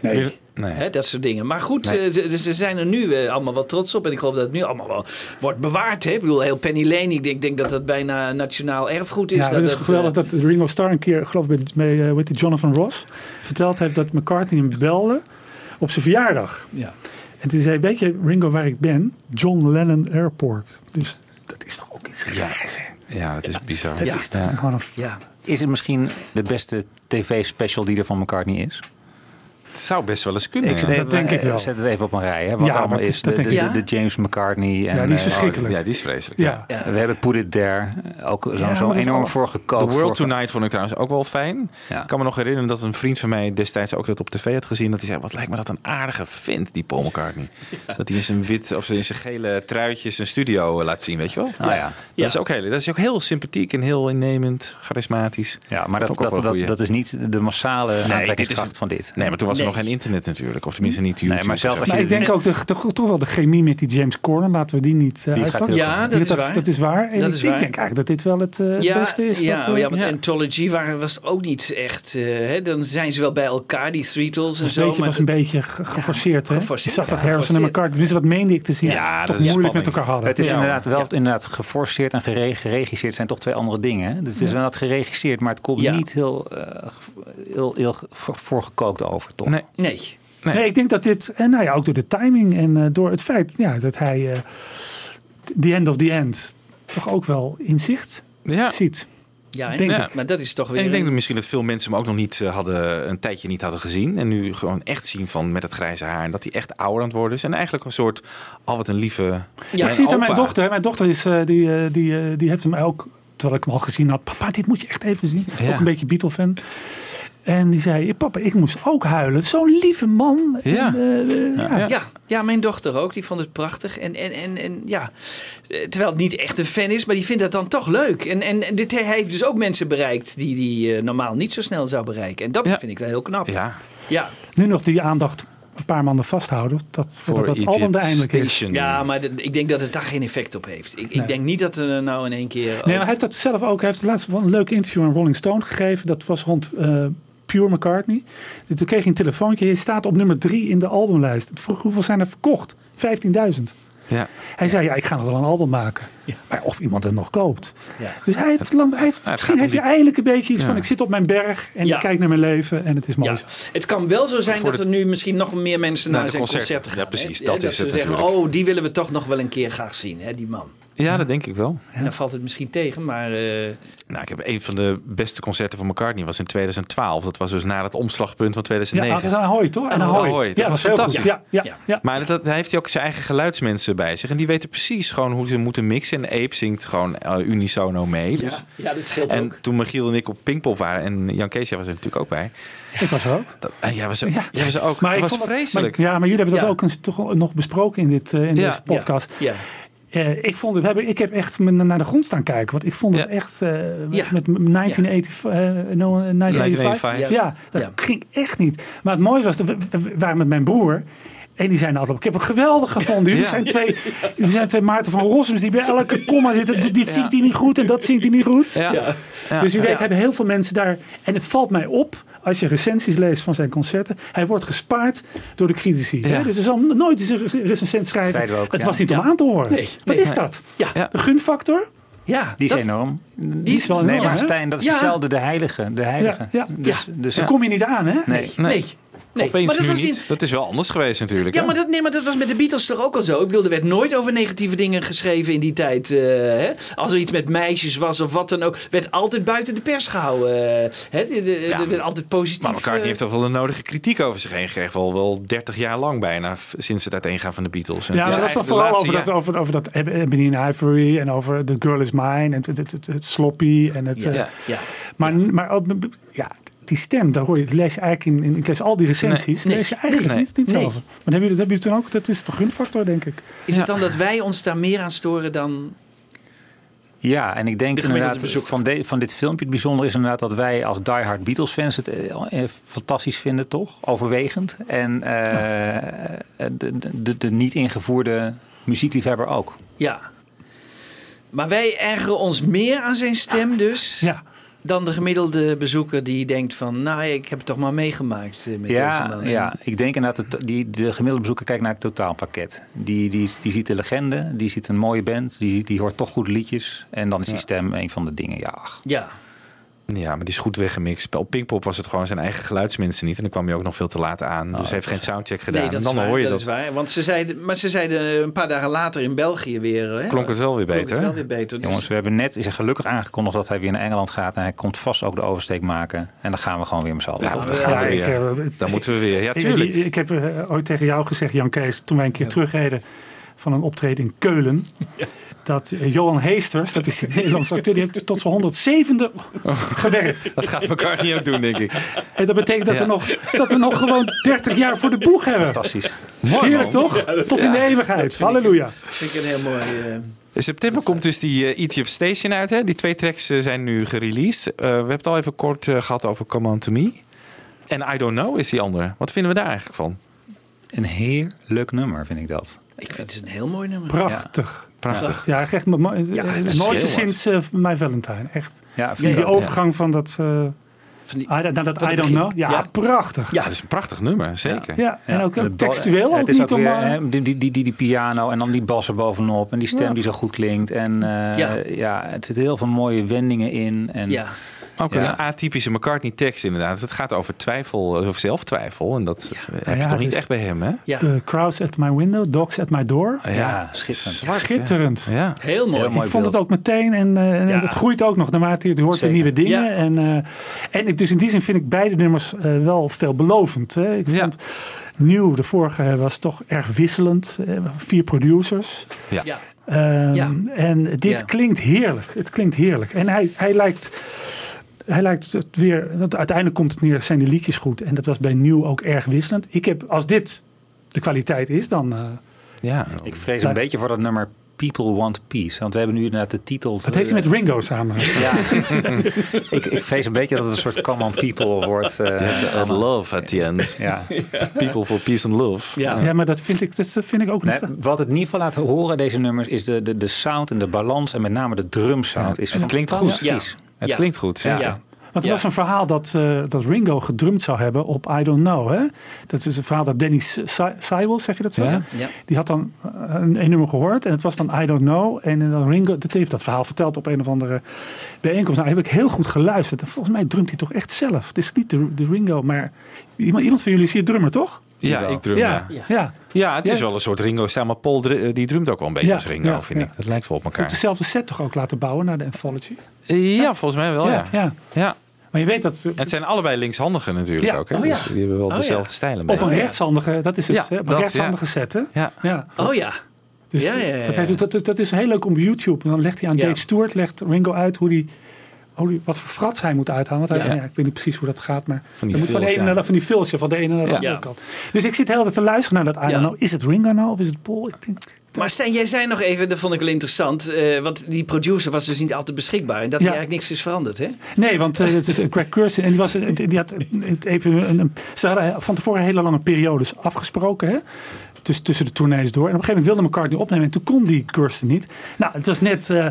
Nee. Dat soort dingen. Maar goed, Nee. eh, ze, ze zijn er nu eh, allemaal wel trots op. En ik geloof dat het nu allemaal wel wordt bewaard. Hè? Ik bedoel, heel Penny Lane. Ik denk, denk dat dat bijna nationaal erfgoed is. Ja, dat het is het, geweldig eh, dat Ringo Starr een keer, geloof ik, bij, weet je, Jonathan Ross verteld heeft dat McCartney hem belde op zijn verjaardag. Ja. En toen zei, weet je Ringo waar ik ben? John Lennon Airport. Dus dat is toch ook iets hè? Ja, dat is bizar. Dat is dat gewoon een ja. Is het misschien de beste tv-special die er van McCartney is? Het zou best wel eens kunnen. Ik ja. dat denk ik wel. zet het even op een rij. Hè, wat Ja, allemaal is. De, de, ik. de, de James McCartney. En, Ja, die is eh, verschrikkelijk. Ja, die is vreselijk. Ja. Ja. We hebben Put It There. Ook zo, Ja, zo enorm voor The gekookt. World voor- Tonight vond ik trouwens ook wel fijn. Ja. Ik kan me nog herinneren dat een vriend van mij destijds ook dat op tv had gezien. Dat hij zei, wat lijkt me dat een aardige vent, die Paul McCartney. Dat hij in zijn wit of in zijn gele truitje zijn studio eh, laat zien, weet je wel. Ah, ja. Dat, Ja. Is ook heel, dat is ook heel sympathiek en heel innemend, charismatisch. Ja, maar dat, dat, wel dat, een dat is niet de massale dit aantrekkingskracht van dit. Nee, maar toen was Nee. Nog geen internet natuurlijk. Of tenminste niet YouTube. Nee, maar Maar ik denk ook de, de- toch wel de chemie met die James Corden. Laten we die niet uh, Die Ja, dat is dat, waar. dat is waar. En Dat ik, is ik denk eigenlijk dat dit wel het, eh, het ja, beste is. ja, wat, eh, ja, want ja. Anthology waren, was ook niet echt... eh, hè, dan zijn ze wel bij elkaar, die Threetles en Het zo. beetje, maar was een beetje ge- geforceerd. hè? geforceerd, Je zag dat ja, Harrison en. McCartney, tenminste dat meende ik te zien, Ja, toch dat is moeilijk met elkaar hadden. Het is Ja. inderdaad wel inderdaad geforceerd en gere- geregisseerd zijn toch twee andere dingen. Dus het is wel geregisseerd, maar het komt Ja. niet heel, eh, heel, heel voor- voorgekookt over, toch? Nee. Nee. Nee. ik denk dat dit, en nou ja, ook door de timing en eh, door het feit ja, dat hij eh The End of the End toch ook wel inzicht Ja. ziet. Ja, Denk en- ik. maar dat is toch weer... En ik denk dat misschien dat veel mensen hem ook nog niet eh, hadden, een tijdje niet hadden gezien. En nu gewoon echt zien van met het grijze haar. En dat hij echt ouder aan het worden is. En eigenlijk een soort, al wat een lieve Ja, ik zie het aan mijn dochter. Mijn dochter is, eh, die, die, die heeft hem ook, terwijl ik hem al gezien had. Papa, dit moet je echt even zien. Ja. Ook een beetje Beatle-fan. En die zei, papa, ik moest ook huilen. Zo'n lieve man. Ja. En, eh, Ja. ja. Ja. Ja, mijn dochter ook. Die vond het prachtig. En, en, en, en ja, eh, terwijl het niet echt een fan is, maar die vindt dat dan toch leuk. En, en en dit, hij heeft dus ook mensen bereikt die die eh, normaal niet zo snel zou bereiken. En dat vind ik wel heel knap. Ja. Ja. Nu nog die aandacht een paar maanden vasthouden. Dat, voordat dat er eindelijk is. Ja, maar de- ik denk dat het daar geen effect op heeft. Ik, Nee. ik denk niet dat er nou in één keer... Nee, maar hij heeft dat zelf ook. Hij heeft laatst wel een leuk interview aan Rolling Stone gegeven. Dat was rond eh, Pure McCartney. Dus Toen kreeg hij een telefoontje. Je staat op nummer drie in de albumlijst. Ik vroeg hoeveel zijn er verkocht? 15.000. Ja. Hij zei, ja, ik ga nog wel een album maken. Maar of iemand het nog koopt. Ja. Dus hij heeft, lang, hij heeft, het misschien heeft hij die- eindelijk een beetje iets Ja. van... ik zit op mijn berg en Ja. ik kijk naar mijn leven en het is mooi. Ja, het kan wel zo zijn Voor dat de- er nu misschien nog meer mensen Naar zijn concerten. concerten gaan. Ja, precies, dat Ja, is ze het zeggen, natuurlijk. oh, die willen we toch nog wel een keer graag zien, hè, die man. Ja, dat denk ik wel. En dan valt het misschien tegen, maar... eh, Nou, ik heb een van de beste concerten van McCartney was in 2012. Dat was dus na het omslagpunt van 2009. Ja, dat is aan Ahoy, toch? En Ahoy. Dat Ja, was dat is heel fantastisch. Ja, ja, ja. Maar dat, daar heeft hij ook zijn eigen geluidsmensen bij zich. En die weten precies gewoon hoe ze moeten mixen. En Ape zingt gewoon eh, unisono mee. Dus. ja, ja, dat scheelt En ook. toen Michiel en ik op Pinkpop waren... en Jan Keesje was er natuurlijk ook bij. Ik was er ook. Dat, eh, jij was er, er ook. Maar dat ik was vond vreselijk. maar- ja, maar jullie hebben dat Ja. ook eens, toch nog besproken in, dit, in Ja, deze podcast. Ja. Eh, ik, vond het, ik heb echt naar de grond staan kijken. Want ik vond het echt eh, met, Ja. met 1985. eh, no, 1985. 1985. Ja, dat ging echt niet. Maar het mooie was, dat we, we waren met mijn broer. En die zei nou, ik heb hem geweldig gevonden. Jullie, Ja. zijn, twee, jullie zijn twee Maarten van Rossums die bij elke komma zitten. Dit- zingt hij niet goed en dat zingt hij niet goed. Ja. Ja. Ja. Dus u weet, Ja. hebben heel veel mensen daar. En het valt mij op, als je recensies leest van zijn concerten. Hij wordt gespaard door de critici. hè? Dus er zal nooit eens een recensent schrijven. Zeiden we ook, het ja. was niet om aan te horen. Nee, Wat nee. is dat? Ja. De gunfactor? Ja, Die is dat- enorm. Die is wel Nee, enorm, maar hè? Stijn, dat is Ja. hetzelfde. De heilige. De heilige. Ja, ja. Dus, Ja. dus, Daar kom je niet aan, hè? Nee. Nee. Nee, Opeens maar dat nu was in- niet. Dat is wel anders geweest natuurlijk. Ja, hè? maar dat, nee, maar dat was met de Beatles toch ook al zo. Ik bedoel, er werd nooit over negatieve dingen geschreven in die tijd. eh, hè? Als er iets met meisjes was of wat dan ook, werd altijd buiten de pers gehouden. eh, hè? De- de- Er werd altijd positief. Maar McCartney eh, heeft toch wel de nodige kritiek over zich heen gekregen. Wel, wel 30 jaar lang bijna, sinds het uiteengaan van de Beatles. En Ja, het is dat was vooral over dat, over, over dat Eb- Ebony and Ivory en over The Girl Is Mine en het, het, het, het sloppy en het... Ja. Ja, ja. Maar, maar ook, ja, die stem, daar hoor je, lees je eigenlijk in, in ik lees al die recensies, Nee, lees je eigenlijk nee, niet, niet nee. zelf. Maar hebben jullie, hebben jullie toen ook, dat is toch een factor, denk ik. Is het dan dat wij ons daar meer aan storen dan... Ja, en ik denk De inderdaad van, de, van dit filmpje het bijzondere is inderdaad dat wij als diehard Beatles fans het eh, eh, fantastisch vinden, toch? Overwegend. En eh, de, de, de niet ingevoerde muziekliefhebber ook. Ja. Maar wij ergeren ons meer aan zijn stem dus... Ja. Dan de gemiddelde bezoeker die denkt van... nou, ik heb het toch maar meegemaakt eh, met deze Ja, man. En- ja, ik denk inderdaad dat die, de gemiddelde bezoeker kijkt naar het totaalpakket. Die, die, die ziet de legende, die ziet een mooie band, die, die hoort toch goede liedjes. En dan is die stem een van de dingen. Ja, ach. Ja. Ja, maar die is goed weggemixt. Op Pinkpop was het gewoon zijn eigen geluidsmensen niet. En dan kwam hij ook nog veel te laat aan. Dus hij heeft geen soundcheck gedaan. Nee, dat en dan is waar, hoor je dat. dat. is waar. Want ze zeiden, maar ze zeiden een paar dagen later in België weer... Hè, Klonk het wel weer klonk beter, Het wel weer beter. Dus- Jongens, we hebben net is gelukkig aangekondigd dat hij weer naar Engeland gaat. En hij komt vast ook de oversteek maken. En dan gaan we gewoon weer met z'n allen. Ja, dan gaan we ik, weer. Dan moeten we weer. Ja, Ik- tuurlijk. Ik, ik heb eh, ooit tegen jou gezegd, Jan Kees, toen wij een keer terugreden van een optreden in Keulen. Dat eh, Johan Heesters, dat is een Nederlandse acteur, die heeft tot zijn 107e gewerkt. Dat gaat McCartney ook doen, denk ik. En dat betekent dat, Ja. we nog, dat we nog gewoon 30 jaar voor de boeg hebben. Fantastisch. Mooi, Heerlijk man. toch? Tot in de eeuwigheid. Halleluja. vind ik een heel mooi... eh, In september komt dus die eh, Egypt Station uit. Hè? Die twee tracks zijn nu gereleased. Eh, we hebben het al even kort eh, gehad over Come On To Me. En I Don't Know is die andere. Wat vinden we daar eigenlijk van? Een heerlijk nummer, vind ik dat. Ik vind het een heel mooi nummer. Prachtig. Prachtig. Ja, echt mo- mo- Ja, mooiste sinds eh My Valentine. Echt. Ja, Die, die overgang van dat... eh Van die, I, naar dat van I het Don't. Know. Ja, Ja. prachtig. Ja, het is een prachtig nummer, zeker. Ja, en ook, En ook het ba- textueel het ook is niet weer, eh, die, die, die, die, die piano en dan die bas er bovenop. En die stem Ja. die zo goed klinkt. En eh, Ja. ja. het zit heel veel mooie wendingen in. En, Ja. Ook een atypische McCartney-tekst inderdaad. Het gaat over twijfel, of zelftwijfel. En dat eh, heb je ja, toch niet dus- echt bij hem, hè? The crowds at my window, dogs at my door. Ja, schitterend. Zwart, Schitterend. Ja. Heel mooi. ik vond het ook meteen en, eh, en Ja. het groeit ook nog naarmate je hoort weer nieuwe dingen. Ja. En, eh, en ik, dus in die zin vind ik beide nummers eh, wel veelbelovend. Hè. Ik vond nieuw, de vorige was toch erg wisselend. eh, vier producers. Ja. Ja. Ehm, Ja. En dit Ja. klinkt heerlijk. Het klinkt heerlijk. En hij, hij lijkt. Hij lijkt het weer. Want uiteindelijk komt het neer, zijn de liedjes goed. En dat was bij Nieuw ook erg wisselend. Ik heb, als dit de kwaliteit is, dan. eh, Ja. Ik vrees een beetje voor dat nummer People Want Peace. Want we hebben nu inderdaad de titel. dat heeft hij met Ringo samen. Ja, ik, ik vrees een beetje dat het een soort Come On People wordt. eh, You have to add love at the end. Ja. People for peace and love. Ja, maar dat vind ik, dat vind ik ook Nee, niet. wat het in ieder geval laat horen, deze nummers, is de, de, de sound en de balans. En met name de drumsound. Is Het klinkt goed. fantastisch. Het Ja. klinkt goed, Ja. Want er was een verhaal dat, eh, dat Ringo gedrumd zou hebben op I Don't Know. Hè? Dat is een verhaal dat Danny Sy- Sywell, zeg je dat zo? Ja. Ja. Die had dan eh, een, een nummer gehoord en het was dan I Don't Know. En dan Ringo, dat heeft dat verhaal verteld op een of andere bijeenkomst. Nou, heb ik heel goed geluisterd. En volgens mij drumt hij toch echt zelf. Het is niet de, de Ringo, maar iemand, iemand van jullie is hier drummer, toch? Ja, ik drum, ja. Ja, Ja, ja. ja. het is wel een soort Ringo. Zeg maar, Paul dr- die drumt ook wel een beetje Ja, als Ringo, ja, vind ja. ik. Dat lijkt wel op elkaar. dezelfde set toch ook laten bouwen naar de Anthology? Ja, volgens mij wel, ja. ja. ja. Maar je weet dat... En het zijn allebei linkshandigen natuurlijk Ja. ook. Hè? Oh ja. Dus die hebben wel Oh ja. dezelfde stijlen. Op een rechtshandige, dat is het. Hè? Op een dat, rechtshandige ja. set, hè? Ja. Ja. Oh ja. Dus Ja, ja, ja, Dat, heeft, dat, dat is heel leuk om op YouTube. En dan legt hij aan Ja. Dave Stewart, legt Ringo uit hoe die, wat voor frats hij moet uithalen. Want hij, Ja. ja. ik weet niet precies hoe dat gaat, maar Van die er moet van de ene naar van die filsje, van de ene naar de Ja. andere kant. Dus ik zit heel tijd te luisteren naar dat I Ja. don't know. Is het Ringo nou of is het Paul? Ik denk, Maar Stijn, jij zei nog even, dat vond ik wel interessant. eh, want die producer was dus niet altijd beschikbaar. En dat Ja. er eigenlijk niks is veranderd, hè? Nee, want eh, het is Greg Kirsten en die, was, die had even een, een- ze hadden van tevoren hele lange periodes afgesproken. Hè? Dus tussen de tournees door. En op een gegeven moment wilde McCartney opnemen. En toen kon die Kirsten niet. Nou, het was net eh,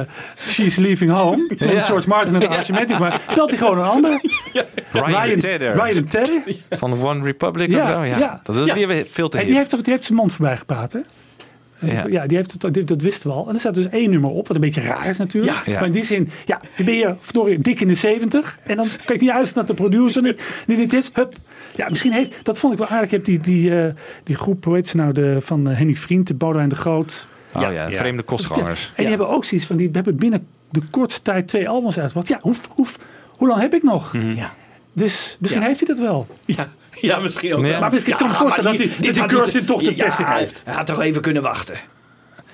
eh, She's Leaving Home. Toen Ja. George Martin het arrangement. Maar belt hij gewoon een ander. Ryan Tedder. Ryan Tedder. Van One Republic Ja, of zo? Ja. Dat is ja. weer veel te En die heeft, toch- die heeft zijn mond voorbij gepraat, hè? Ja. Ja, die heeft het, dat wisten we al. En er staat dus één nummer op, wat een beetje raar is natuurlijk. Ja. Ja. Maar in die zin, ja, dan ben je verdorie, dik in de 70. En dan kijk niet uit naar de producer die dit is. Hup. Ja, misschien heeft, dat vond ik wel aardig. Je hebt die, die, eh, die groep, hoe heet ze nou, de, van eh, Henny Vriend, de Boudewijn de Groot. Oh ja, vreemde kostgangers. En die hebben ook zoiets van, die hebben binnen de kortste tijd twee albums uitgebracht. Ja, hoe, hoe, hoe lang heb ik nog? Ja. Dus misschien Ja. heeft hij dat wel. Ja, ja misschien ook Ja. wel. Maar misschien kan ik me voorstellen dat hij toch de ja, pest in hij- heeft. Hij had toch even kunnen wachten.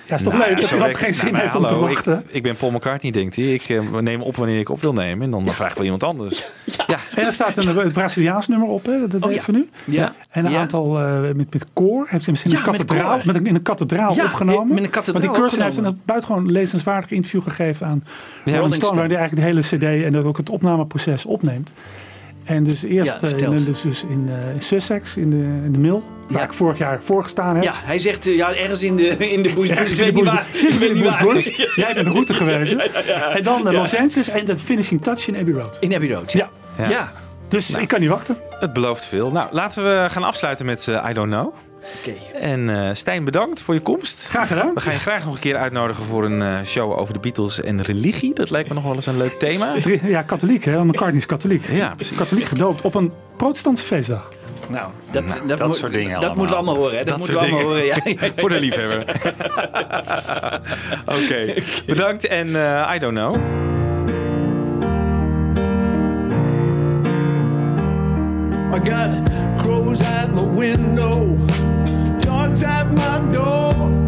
Ja, is toch Nou, leuk dat werkt- geen nou, zin maar heeft om te wachten. Ik, ik ben Paul McCartney, denkt hij. Ik eh, neem op wanneer ik op wil nemen. En dan vraagt wel iemand anders. Ja. En er staat een, een Braziliaans nummer op, hè? dat Oh, weten we nu. Ja. En een aantal eh, met, met koor. Heeft hij misschien Ja, een kathedraal, met een, in een kathedraal opgenomen. met een kathedraal Want die Kirsten heeft een buitengewoon lezenswaardig interview gegeven aan Rolling. Stone. Waar hij eigenlijk de hele cd en dat ook het opnameproces opneemt. En dus eerst Ja, eh, verteld. in, dus, dus in, in Sussex, in de, in de mill, waar Ja. ik vorig jaar voor gestaan heb. Ja, hij zegt eh, ja, ergens in de, in de bush. Ergens in weet de niet bush. Ik in weet de niet waar. bush. Jij bent de route geweest. En dan. Los Angeles en de finishing touch in Abbey Road. In Abbey Road. Ja. Ja. Ja. Dus ik kan niet wachten. Het belooft veel. Nou, laten we gaan afsluiten met I Don't Know. Oké. En eh, Stijn, bedankt voor je komst. Graag gedaan. We gaan je graag nog een keer uitnodigen voor een eh, show over de Beatles en religie. Dat lijkt me nog wel eens een leuk thema. Ja, katholiek, hè? McCartney is katholiek. Ja, precies. Katholiek gedoopt op een protestantse feestdag. Nou, dat, dat, dat moet- soort dingen Dat moeten we allemaal horen. Hè? Dat, moeten we allemaal horen. Ja. Voor de liefhebber. Oké, bedankt en eh, I don't know. I got crows at my window, dogs at my door.